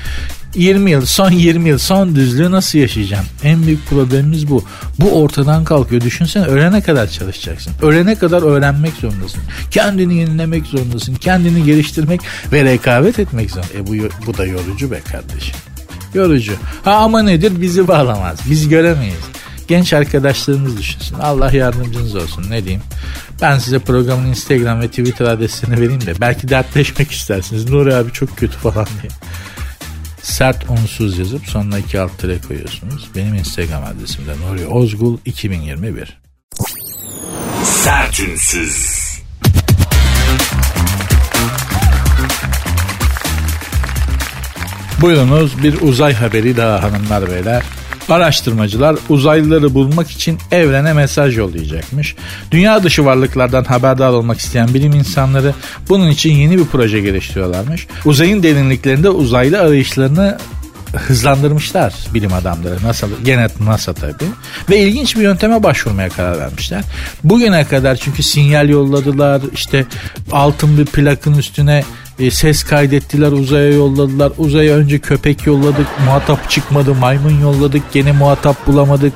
20 yıl, son 20 yıl, son düzlüğü nasıl yaşayacağım? En büyük problemimiz bu. Bu ortadan kalkıyor. Düşünsene ölene kadar çalışacaksın. Ölene kadar öğrenmek zorundasın. Kendini yenilemek zorundasın. Kendini geliştirmek ve rekabet etmek zorundasın. E bu, bu da yorucu be kardeşim. Yorucu. Ha ama nedir? Bizi bağlamaz. Biz göremeyiz genç arkadaşlarımız düşünsün. Allah yardımcınız olsun ne diyeyim. Ben size programın Instagram ve Twitter adresini vereyim de belki dertleşmek istersiniz. Nuri abi çok kötü falan diye. Sert unsuz yazıp sonuna iki alt tere koyuyorsunuz. Benim Instagram adresim de Nuri Ozgul 2021. Sertünsüz. Buyurunuz bir uzay haberi daha hanımlar beyler. Araştırmacılar uzaylıları bulmak için evrene mesaj yollayacakmış. Dünya dışı varlıklardan haberdar olmak isteyen bilim insanları bunun için yeni bir proje geliştiriyorlarmış. Uzayın derinliklerinde uzaylı arayışlarını hızlandırmışlar bilim adamları. NASA, gene NASA tabii. Ve ilginç bir yönteme başvurmaya karar vermişler. Bugüne kadar çünkü sinyal yolladılar. işte altın bir plakın üstüne e, ses kaydettiler uzaya yolladılar. Uzaya önce köpek yolladık muhatap çıkmadı. Maymun yolladık gene muhatap bulamadık.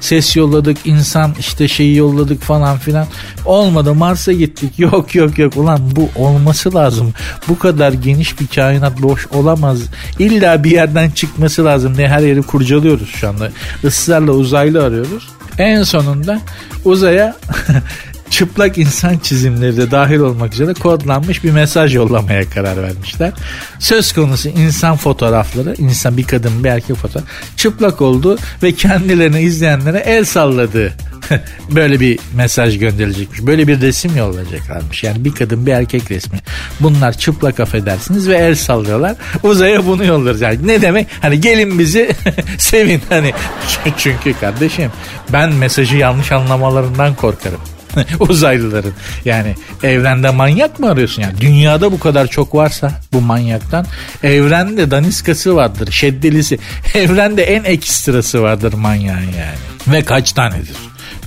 Ses yolladık insan işte şeyi yolladık falan filan. Olmadı Mars'a gittik. Yok yok yok ulan bu olması lazım. Bu kadar geniş bir kainat boş olamaz. İlla bir yerden çıkması lazım diye her yeri kurcalıyoruz şu anda. Israrla uzaylı arıyoruz. En sonunda uzaya çıplak insan çizimleri de dahil olmak üzere kodlanmış bir mesaj yollamaya karar vermişler. Söz konusu insan fotoğrafları, insan bir kadın bir erkek fotoğraf çıplak oldu ve kendilerini izleyenlere el salladı. Böyle bir mesaj gönderilecekmiş. Böyle bir resim yollayacaklarmış. Yani bir kadın bir erkek resmi. Bunlar çıplak affedersiniz ve el sallıyorlar. Uzaya bunu yollarız. Yani ne demek? Hani gelin bizi sevin. Hani çünkü kardeşim ben mesajı yanlış anlamalarından korkarım. uzaylıların. Yani evrende manyak mı arıyorsun? Yani dünyada bu kadar çok varsa bu manyaktan evrende daniskası vardır, şeddelisi. Evrende en ekstrası vardır manyağın yani. Ve kaç tanedir?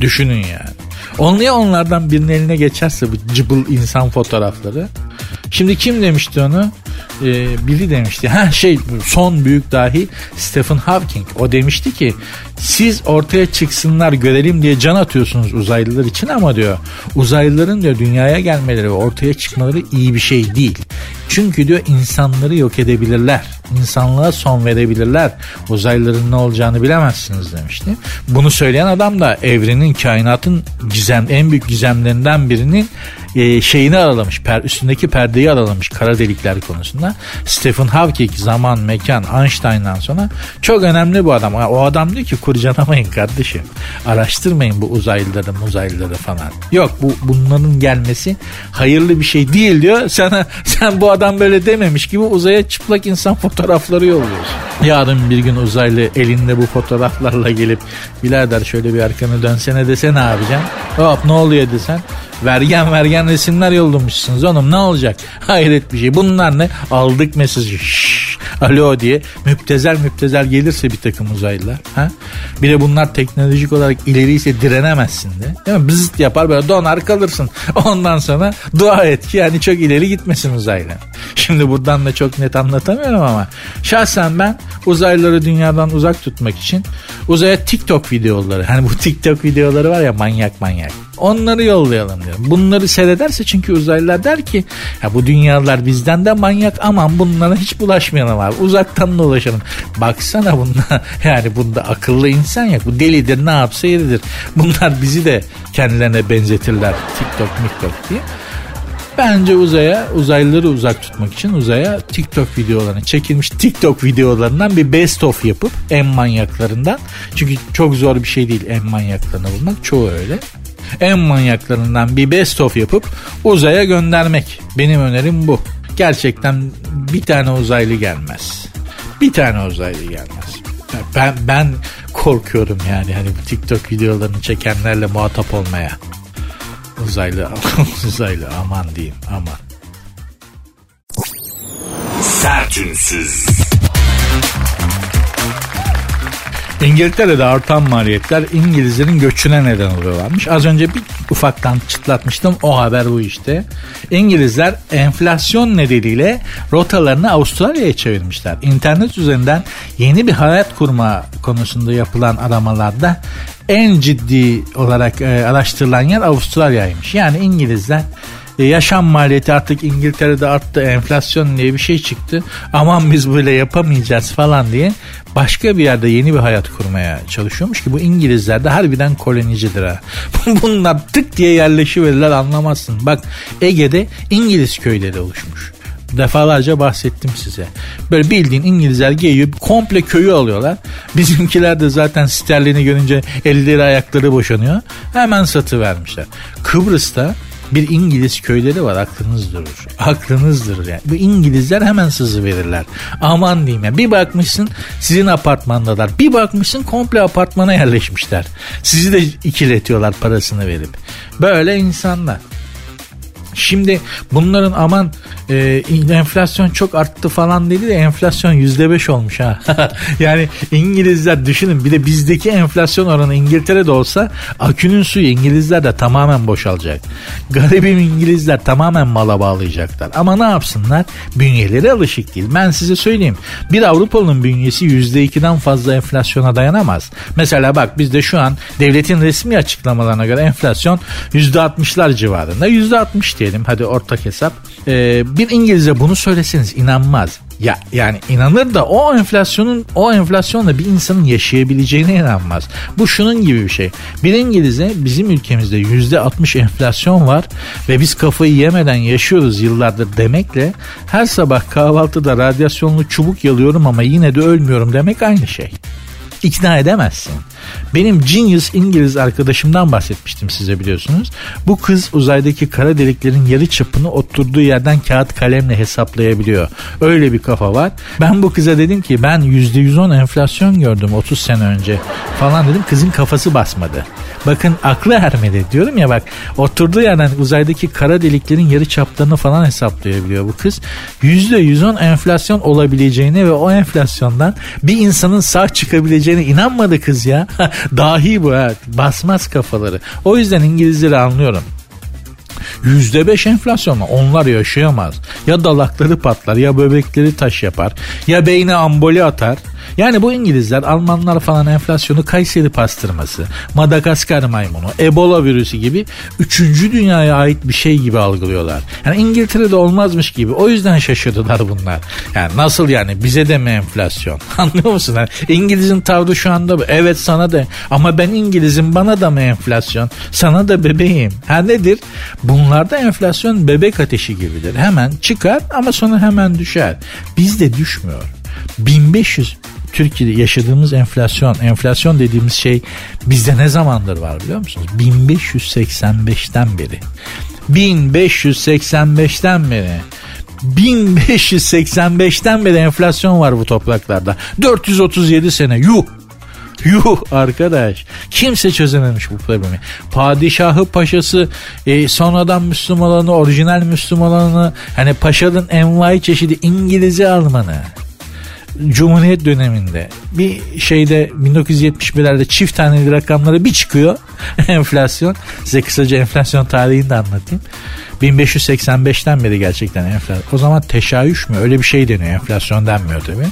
Düşünün yani. Onluya onlardan birinin eline geçerse bu cıbıl insan fotoğrafları. Şimdi kim demişti onu? Ee, biri demişti. Ha şey son büyük dahi Stephen Hawking. O demişti ki siz ortaya çıksınlar görelim diye can atıyorsunuz uzaylılar için ama diyor uzaylıların diyor dünyaya gelmeleri ve ortaya çıkmaları iyi bir şey değil. Çünkü diyor insanları yok edebilirler. İnsanlığa son verebilirler. Uzaylıların ne olacağını bilemezsiniz demişti. Bunu söyleyen adam da evrenin, kainatın gizem, en büyük gizemlerinden birinin e, şeyini aralamış. Per, üstündeki perdeyi aralamış kara delikler konusunda. Stephen Hawking zaman, mekan, Einstein'dan sonra çok önemli bu adam. O adam diyor ki kurcalamayın kardeşim. Araştırmayın bu uzaylıları uzaylıları falan. Yok bu bunların gelmesi hayırlı bir şey değil diyor. Sana sen bu adam böyle dememiş gibi uzaya çıplak insan fotoğrafları yolluyorsun. Yarın bir gün uzaylı elinde bu fotoğraflarla gelip birader şöyle bir arkanı dönsene dese ne yapacaksın? Hop ne oluyor desen vergen vergen resimler yollamışsınız oğlum ne olacak? Hayret bir şey. Bunlar ne? Aldık mesajı. Şşş, alo diye müptezel müptezel gelirse bir takım uzaylılar. Ha? Bir de bunlar teknolojik olarak ileriyse direnemezsin de. Değil mi? Bızıt yapar böyle donar kalırsın. Ondan sonra dua et ki yani çok ileri gitmesin uzaylı. Şimdi buradan da çok net anlatamıyorum ama şahsen ben uzaylıları dünyadan uzak tutmak için uzaya TikTok videoları hani bu TikTok videoları var ya manyak manyak onları yollayalım diyorum. Bunları seyrederse çünkü uzaylılar der ki ya bu dünyalar bizden de manyak aman bunlara hiç bulaşmayalım abi uzaktan dolaşalım. Baksana bunda yani bunda akıllı insan yok bu delidir ne yapsa yeridir. Bunlar bizi de kendilerine benzetirler TikTok miktok diye. Bence uzaya uzaylıları uzak tutmak için uzaya TikTok videolarını çekilmiş TikTok videolarından bir best of yapıp en manyaklarından. Çünkü çok zor bir şey değil en manyaklarını bulmak çoğu öyle. En manyaklarından bir best of yapıp uzaya göndermek. Benim önerim bu. Gerçekten bir tane uzaylı gelmez. Bir tane uzaylı gelmez. Ben ben korkuyorum yani hani bu TikTok videolarını çekenlerle muhatap olmaya. Uzaylı, uzaylı aman diyeyim aman. Sertünsüz. İngiltere'de artan maliyetler İngilizlerin göçüne neden oluyorlarmış. Az önce bir ufaktan çıtlatmıştım o haber bu işte. İngilizler enflasyon nedeniyle rotalarını Avustralya'ya çevirmişler. İnternet üzerinden yeni bir hayat kurma konusunda yapılan aramalarda en ciddi olarak e, araştırılan yer Avustralya'ymış. Yani İngilizler e, yaşam maliyeti artık İngiltere'de arttı enflasyon diye bir şey çıktı. Aman biz böyle yapamayacağız falan diye başka bir yerde yeni bir hayat kurmaya çalışıyormuş ki bu İngilizler de harbiden kolonicidir ha. Bunlar tık diye yerleşiverirler anlamazsın. Bak Ege'de İngiliz köyleri oluşmuş defalarca bahsettim size. Böyle bildiğin İngilizler geliyor komple köyü alıyorlar. Bizimkiler de zaten sterlini görünce elleri ayakları boşanıyor. Hemen satı vermişler. Kıbrıs'ta bir İngiliz köyleri var aklınız durur. Aklınız durur yani. Bu İngilizler hemen sızı verirler. Aman diyeyim ya. Bir bakmışsın sizin apartmandalar. Bir bakmışsın komple apartmana yerleşmişler. Sizi de ikiletiyorlar parasını verip. Böyle insanlar. Şimdi bunların aman e, enflasyon çok arttı falan dedi de enflasyon yüzde beş olmuş ha. yani İngilizler düşünün bir de bizdeki enflasyon oranı İngiltere'de olsa akünün suyu İngilizler de tamamen boşalacak. Garibim İngilizler tamamen mala bağlayacaklar. Ama ne yapsınlar? Bünyeleri alışık değil. Ben size söyleyeyim. Bir Avrupalı'nın bünyesi yüzde ikiden fazla enflasyona dayanamaz. Mesela bak bizde şu an devletin resmi açıklamalarına göre enflasyon yüzde altmışlar civarında. Yüzde altmış diyelim hadi ortak hesap. Ee, bir İngilizce bunu söyleseniz inanmaz. Ya yani inanır da o enflasyonun o enflasyonla bir insanın yaşayabileceğine inanmaz. Bu şunun gibi bir şey. Bir İngiliz'e bizim ülkemizde yüzde 60 enflasyon var ve biz kafayı yemeden yaşıyoruz yıllardır demekle her sabah kahvaltıda radyasyonlu çubuk yalıyorum ama yine de ölmüyorum demek aynı şey ikna edemezsin. Benim genius İngiliz arkadaşımdan bahsetmiştim size biliyorsunuz. Bu kız uzaydaki kara deliklerin yarı çapını oturduğu yerden kağıt kalemle hesaplayabiliyor. Öyle bir kafa var. Ben bu kıza dedim ki ben %110 enflasyon gördüm 30 sene önce falan dedim. Kızın kafası basmadı. Bakın aklı ermedi diyorum ya bak oturduğu yerden uzaydaki kara deliklerin yarı çaplarını falan hesaplayabiliyor bu kız. %110 enflasyon olabileceğine ve o enflasyondan bir insanın sağ çıkabileceğine inanmadı kız ya. Dahi bu ha. Basmaz kafaları. O yüzden İngilizleri anlıyorum. Yüzde beş enflasyonla onlar yaşayamaz. Ya dalakları patlar ya böbrekleri taş yapar ya beyne amboli atar yani bu İngilizler, Almanlar falan enflasyonu Kayseri pastırması, Madagaskar maymunu, Ebola virüsü gibi üçüncü dünyaya ait bir şey gibi algılıyorlar. Yani İngiltere'de olmazmış gibi. O yüzden şaşırdılar bunlar. Yani nasıl yani bize de mi enflasyon? Anlıyor musun? Yani İngiliz'in tavrı şu anda bu. Evet sana da ama ben İngiliz'im bana da mı enflasyon? Sana da bebeğim. Ha nedir? Bunlarda enflasyon bebek ateşi gibidir. Hemen çıkar ama sonra hemen düşer. Bizde düşmüyor. 1500 Türkiye'de yaşadığımız enflasyon, enflasyon dediğimiz şey bizde ne zamandır var biliyor musunuz? 1585'ten beri. 1585'ten beri. 1585'ten beri enflasyon var bu topraklarda. 437 sene yuh. Yuh arkadaş. Kimse çözememiş bu problemi. Padişahı paşası e, sonradan Müslüman olanı, orijinal Müslüman olanı hani paşanın envai çeşidi İngilizce Almanı. Cumhuriyet döneminde bir şeyde 1971'lerde çift taneli rakamlara bir çıkıyor enflasyon. Size kısaca enflasyon tarihini de anlatayım. 1585'ten beri gerçekten enflasyon. O zaman teşaüş mü öyle bir şey deniyor enflasyon denmiyor tabii.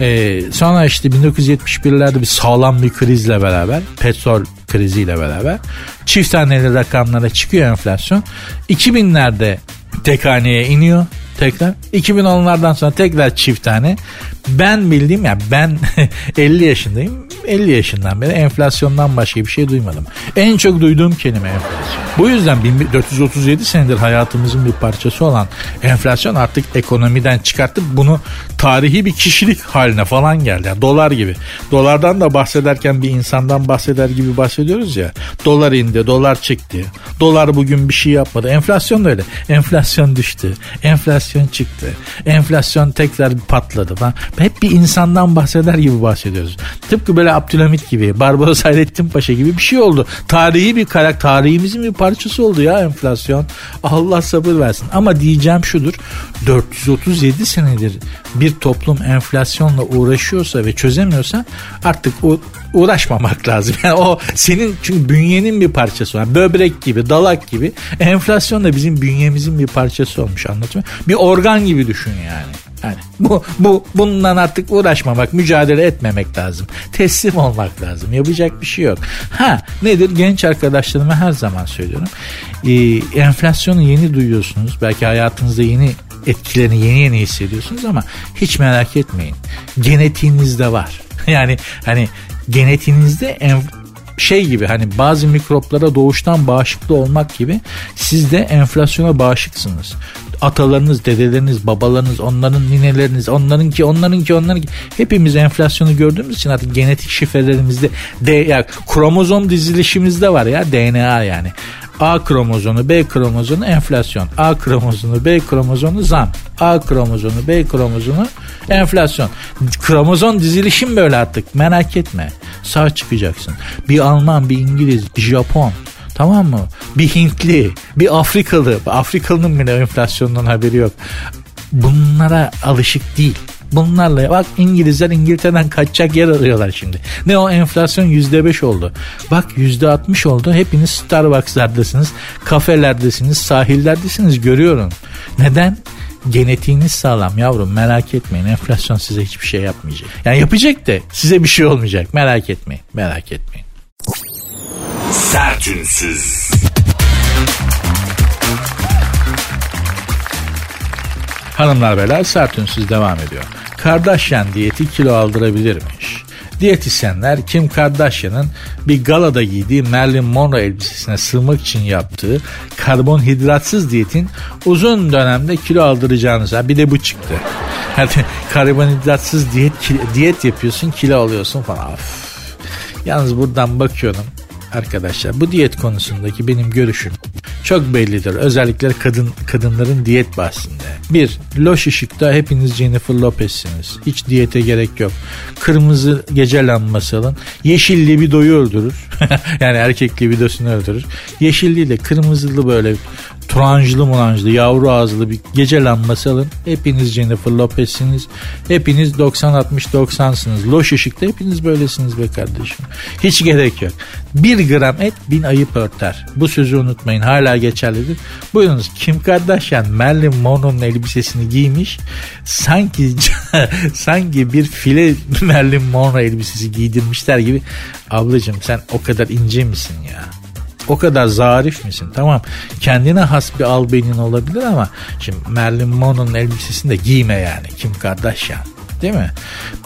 Ee, sonra işte 1971'lerde bir sağlam bir krizle beraber petrol kriziyle beraber çift taneli rakamlara çıkıyor enflasyon. 2000'lerde tek haneye iniyor tekrar. 2010'lardan sonra tekrar çift tane. Ben bildiğim ya ben 50 yaşındayım. 50 yaşından beri enflasyondan başka bir şey duymadım. En çok duyduğum kelime enflasyon. Bu yüzden 1437 senedir hayatımızın bir parçası olan enflasyon artık ekonomiden çıkartıp bunu tarihi bir kişilik haline falan geldi. Yani dolar gibi. Dolardan da bahsederken bir insandan bahseder gibi bahsediyoruz ya. Dolar indi, dolar çıktı. Dolar bugün bir şey yapmadı. Enflasyon da öyle. Enflasyon düştü. Enflasyon çıktı. Enflasyon tekrar patladı falan. Hep bir insandan bahseder gibi bahsediyoruz. Tıpkı böyle Abdülhamit gibi, Barbaros Hayrettin Paşa gibi bir şey oldu. Tarihi bir karakter, tarihimizin bir parçası oldu ya enflasyon. Allah sabır versin. Ama diyeceğim şudur. 437 senedir bir toplum enflasyonla uğraşıyorsa ve çözemiyorsa artık o uğraşmamak lazım. Yani o senin çünkü bünyenin bir parçası var. Böbrek gibi, dalak gibi. Enflasyon da bizim bünyemizin bir parçası olmuş anlatıyor. Bir organ gibi düşün yani. Yani bu, bu bundan artık uğraşmamak, mücadele etmemek lazım. Teslim olmak lazım. Yapacak bir şey yok. Ha nedir? Genç arkadaşlarıma her zaman söylüyorum. Ee, enflasyonu yeni duyuyorsunuz. Belki hayatınızda yeni etkilerini yeni yeni hissediyorsunuz ama hiç merak etmeyin. Genetiğinizde var. Yani hani genetiğinizde en, şey gibi hani bazı mikroplara doğuştan bağışıklı olmak gibi siz de enflasyona bağışıksınız. Atalarınız, dedeleriniz, babalarınız, onların nineleriniz, onlarınki, onlarınki, onlarınki hepimiz enflasyonu gördüğümüz için artık genetik şifrelerimizde de ya kromozom dizilişimizde var ya DNA yani. A kromozomu, B kromozomu enflasyon. A kromozomu, B kromozomu zam. A kromozomu, B kromozomu enflasyon. Kromozom dizilişim böyle artık merak etme. Sağ çıkacaksın. Bir Alman, bir İngiliz, bir Japon Tamam mı? Bir Hintli, bir Afrikalı. Afrikalı'nın bile enflasyondan haberi yok. Bunlara alışık değil. Bunlarla bak İngilizler İngiltere'den kaçacak yer arıyorlar şimdi. Ne o enflasyon yüzde beş oldu. Bak yüzde altmış oldu. Hepiniz Starbucks'lardasınız, kafelerdesiniz, sahillerdesiniz görüyorum. Neden? genetiğiniz sağlam yavrum merak etmeyin enflasyon size hiçbir şey yapmayacak. Yani yapacak da size bir şey olmayacak merak etmeyin merak etmeyin. Sertünsüz. Hanımlar beyler sertünsüz devam ediyor. Kardashian diyeti kilo aldırabilirmiş. Diyetisyenler Kim Kardashian'ın bir galada giydiği Marilyn Monroe elbisesine sığmak için yaptığı karbonhidratsız diyetin uzun dönemde kilo aldıracağını bir de bu çıktı. Yani karbonhidratsız diyet diyet yapıyorsun kilo alıyorsun falan. Of. Yalnız buradan bakıyorum arkadaşlar bu diyet konusundaki benim görüşüm çok bellidir. Özellikle kadın kadınların diyet bahsinde. Bir, loş ışıkta hepiniz Jennifer Lopez'siniz. Hiç diyete gerek yok. Kırmızı gece lambası alın. Yeşil libidoyu öldürür. yani erkek libidosunu öldürür. Yeşilliyle kırmızılı böyle turanjlı muranjlı yavru ağızlı bir gece lambası alın. Hepiniz Jennifer Lopez'siniz. Hepiniz 90-60-90'sınız. Loş ışıkta hepiniz böylesiniz be kardeşim. Hiç gerek yok. Bir gram et bin ayıp örter. Bu sözü unutmayın. Hala geçerlidir. Buyurunuz Kim Kardashian Marilyn Monroe'nun elbisesini giymiş. Sanki sanki bir file Marilyn Monroe elbisesi giydirmişler gibi. Ablacığım sen o kadar ince misin ya? O kadar zarif misin? Tamam kendine has bir albenin olabilir ama şimdi Marilyn Monroe'nun elbisesini de giyme yani. Kim Kardashian değil mi?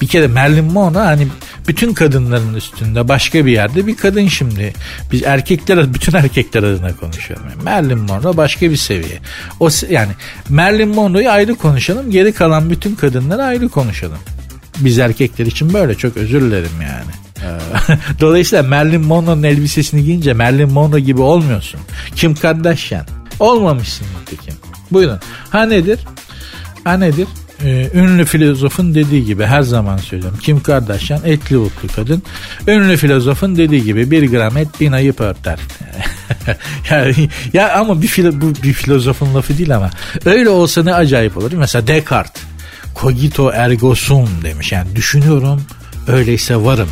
Bir kere Marilyn Monroe hani bütün kadınların üstünde başka bir yerde bir kadın şimdi. Biz erkekler bütün erkekler adına konuşuyorum. Yani Marilyn Monroe başka bir seviye. O yani Marilyn Monroe'yu ayrı konuşalım. Geri kalan bütün kadınları ayrı konuşalım. Biz erkekler için böyle çok özür dilerim yani. Ee, dolayısıyla Marilyn Monroe'nun elbisesini giyince Marilyn Monroe gibi olmuyorsun. Kim Kardashian. Olmamışsın nitekim. Buyurun. Ha nedir? Ha nedir? Ee, ünlü filozofun dediği gibi her zaman söylüyorum. Kim Kardashian etli butlu kadın. Ünlü filozofun dediği gibi bir gram et bin ayıp örter. yani, ya ama bir, filo, bu bir filozofun lafı değil ama öyle olsa ne acayip olur. Mesela Descartes cogito ergo sum demiş. Yani düşünüyorum öyleyse varım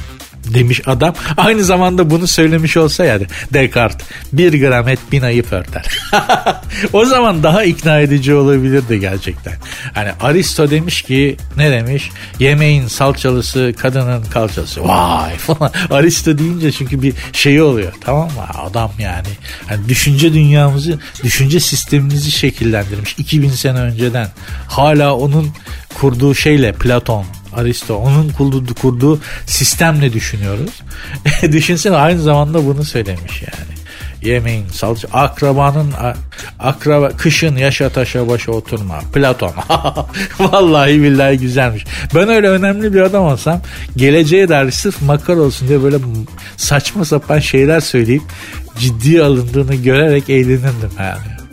demiş adam. Aynı zamanda bunu söylemiş olsa yani Descartes bir gram et bin ayıp örter. o zaman daha ikna edici olabilirdi gerçekten. Hani Aristo demiş ki ne demiş? Yemeğin salçalısı kadının kalçası. Vay falan. Aristo deyince çünkü bir şey oluyor tamam mı? Adam yani. Hani düşünce dünyamızı, düşünce sistemimizi şekillendirmiş 2000 sene önceden. Hala onun kurduğu şeyle Platon Aristo onun kurduğu, kurduğu sistemle düşünüyoruz. Düşünsene aynı zamanda bunu söylemiş yani. Yemeğin, salça, akrabanın, akraba, kışın yaşa taşa başa oturma. Platon. Vallahi billahi güzelmiş. Ben öyle önemli bir adam olsam geleceğe dair sırf makar olsun diye böyle saçma sapan şeyler söyleyip ciddi alındığını görerek eğlenirdim yani.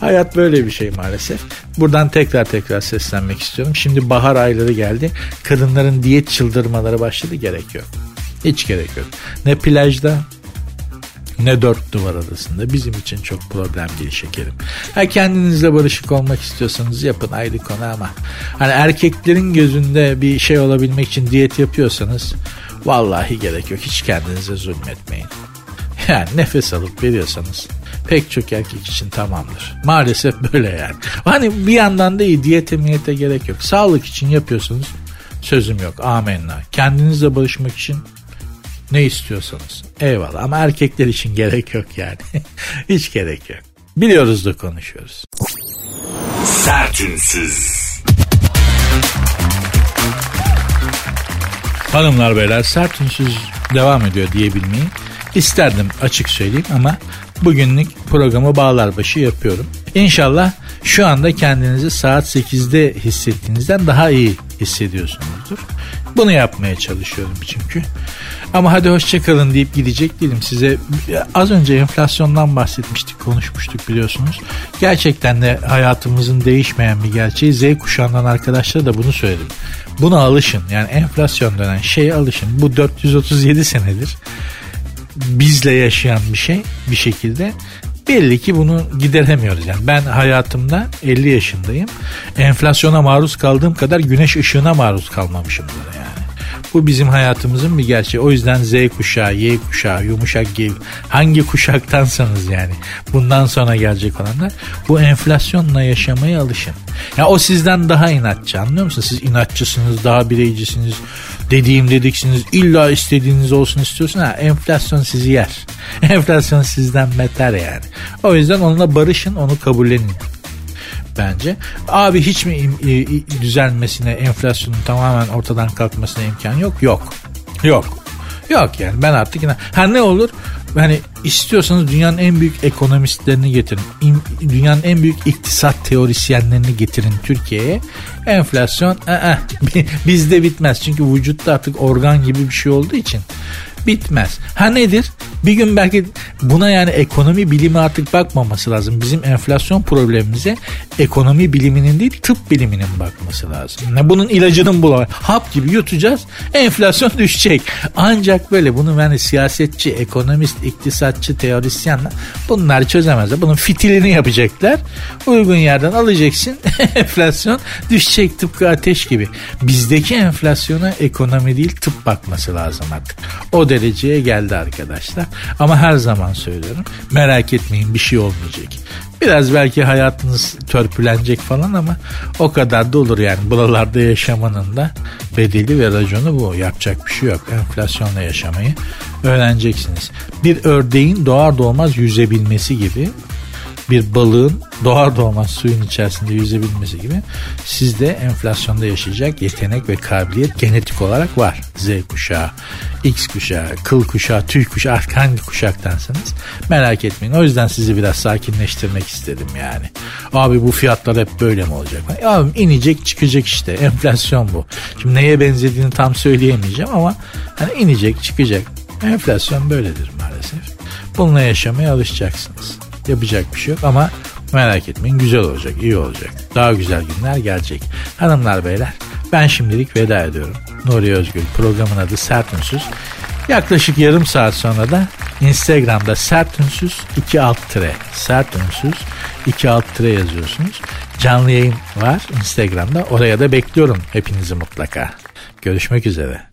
Hayat böyle bir şey maalesef. Buradan tekrar tekrar seslenmek istiyorum. Şimdi bahar ayları geldi. Kadınların diyet çıldırmaları başladı. Gerek yok. Hiç gerek yok. Ne plajda ne dört duvar arasında bizim için çok problem değil şekerim. Ha kendinizle barışık olmak istiyorsanız yapın ayrı konu ama hani erkeklerin gözünde bir şey olabilmek için diyet yapıyorsanız vallahi gerek yok. Hiç kendinize zulmetmeyin. Yani nefes alıp veriyorsanız pek çok erkek için tamamdır. Maalesef böyle yani. Hani bir yandan da iyi diyete miyete gerek yok. Sağlık için yapıyorsunuz sözüm yok amenna. Kendinizle barışmak için ne istiyorsanız eyvallah ama erkekler için gerek yok yani. Hiç gerek yok. Biliyoruz da konuşuyoruz. Sertünsüz. Hanımlar beyler sertünsüz devam ediyor diyebilmeyi isterdim açık söyleyeyim ama bugünlük programı bağlar başı yapıyorum. İnşallah şu anda kendinizi saat 8'de hissettiğinizden daha iyi hissediyorsunuzdur. Bunu yapmaya çalışıyorum çünkü. Ama hadi hoşçakalın deyip gidecek değilim. Size az önce enflasyondan bahsetmiştik, konuşmuştuk biliyorsunuz. Gerçekten de hayatımızın değişmeyen bir gerçeği Z kuşağından arkadaşlara da bunu söyledim. Buna alışın. Yani enflasyon denen şeye alışın. Bu 437 senedir bizle yaşayan bir şey bir şekilde belli ki bunu gideremiyoruz. Yani ben hayatımda 50 yaşındayım. Enflasyona maruz kaldığım kadar güneş ışığına maruz kalmamışımdır yani. Bu bizim hayatımızın bir gerçeği. O yüzden Z kuşağı, Y kuşağı, yumuşak G hangi kuşaktansanız yani bundan sonra gelecek olanlar bu enflasyonla yaşamaya alışın. Ya o sizden daha inatçı anlıyor musunuz? Siz inatçısınız, daha bireycisiniz, dediğim dediksiniz, illa istediğiniz olsun istiyorsun. Ha, enflasyon sizi yer. Enflasyon sizden beter yani. O yüzden onunla barışın, onu kabullenin bence. Abi hiç mi düzelmesine, enflasyonun tamamen ortadan kalkmasına imkan yok? Yok. Yok. Yok yani ben artık inan. Ha ne olur? Hani istiyorsanız dünyanın en büyük ekonomistlerini getirin. Dünyanın en büyük iktisat teorisyenlerini getirin Türkiye'ye. Enflasyon ı-ı, bizde bitmez. Çünkü vücutta artık organ gibi bir şey olduğu için bitmez. Ha nedir? Bir gün belki buna yani ekonomi bilimi artık bakmaması lazım. Bizim enflasyon problemimize ekonomi biliminin değil tıp biliminin bakması lazım. Bunun ilacının bulamayız. Hap gibi yutacağız enflasyon düşecek. Ancak böyle bunu yani siyasetçi, ekonomist, iktisatçı, teorisyenler bunlar çözemezler. Bunun fitilini yapacaklar. Uygun yerden alacaksın enflasyon düşecek tıpkı ateş gibi. Bizdeki enflasyona ekonomi değil tıp bakması lazım artık. O dereceye geldi arkadaşlar. Ama her zaman söylüyorum merak etmeyin bir şey olmayacak. Biraz belki hayatınız törpülenecek falan ama o kadar da olur yani. Buralarda yaşamanın da bedeli ve raconu bu. Yapacak bir şey yok. Enflasyonla yaşamayı öğreneceksiniz. Bir ördeğin doğar doğmaz yüzebilmesi gibi bir balığın doğar doğmaz suyun içerisinde yüzebilmesi gibi sizde enflasyonda yaşayacak yetenek ve kabiliyet genetik olarak var. Z kuşağı, X kuşağı, kıl kuşağı, tüy kuşağı artık hangi kuşaktansanız merak etmeyin. O yüzden sizi biraz sakinleştirmek istedim yani. Abi bu fiyatlar hep böyle mi olacak? Abi inecek çıkacak işte enflasyon bu. Şimdi neye benzediğini tam söyleyemeyeceğim ama hani inecek çıkacak. Enflasyon böyledir maalesef. Bununla yaşamaya alışacaksınız. Yapacak bir şey yok ama merak etmeyin güzel olacak, iyi olacak. Daha güzel günler gelecek. Hanımlar beyler ben şimdilik veda ediyorum. Nuri Özgül programın adı Sert Ünsüz. Yaklaşık yarım saat sonra da Instagram'da sert ünsüz 2 alt tire sert ünsüz 2 alt tire yazıyorsunuz. Canlı yayın var Instagram'da. Oraya da bekliyorum hepinizi mutlaka. Görüşmek üzere.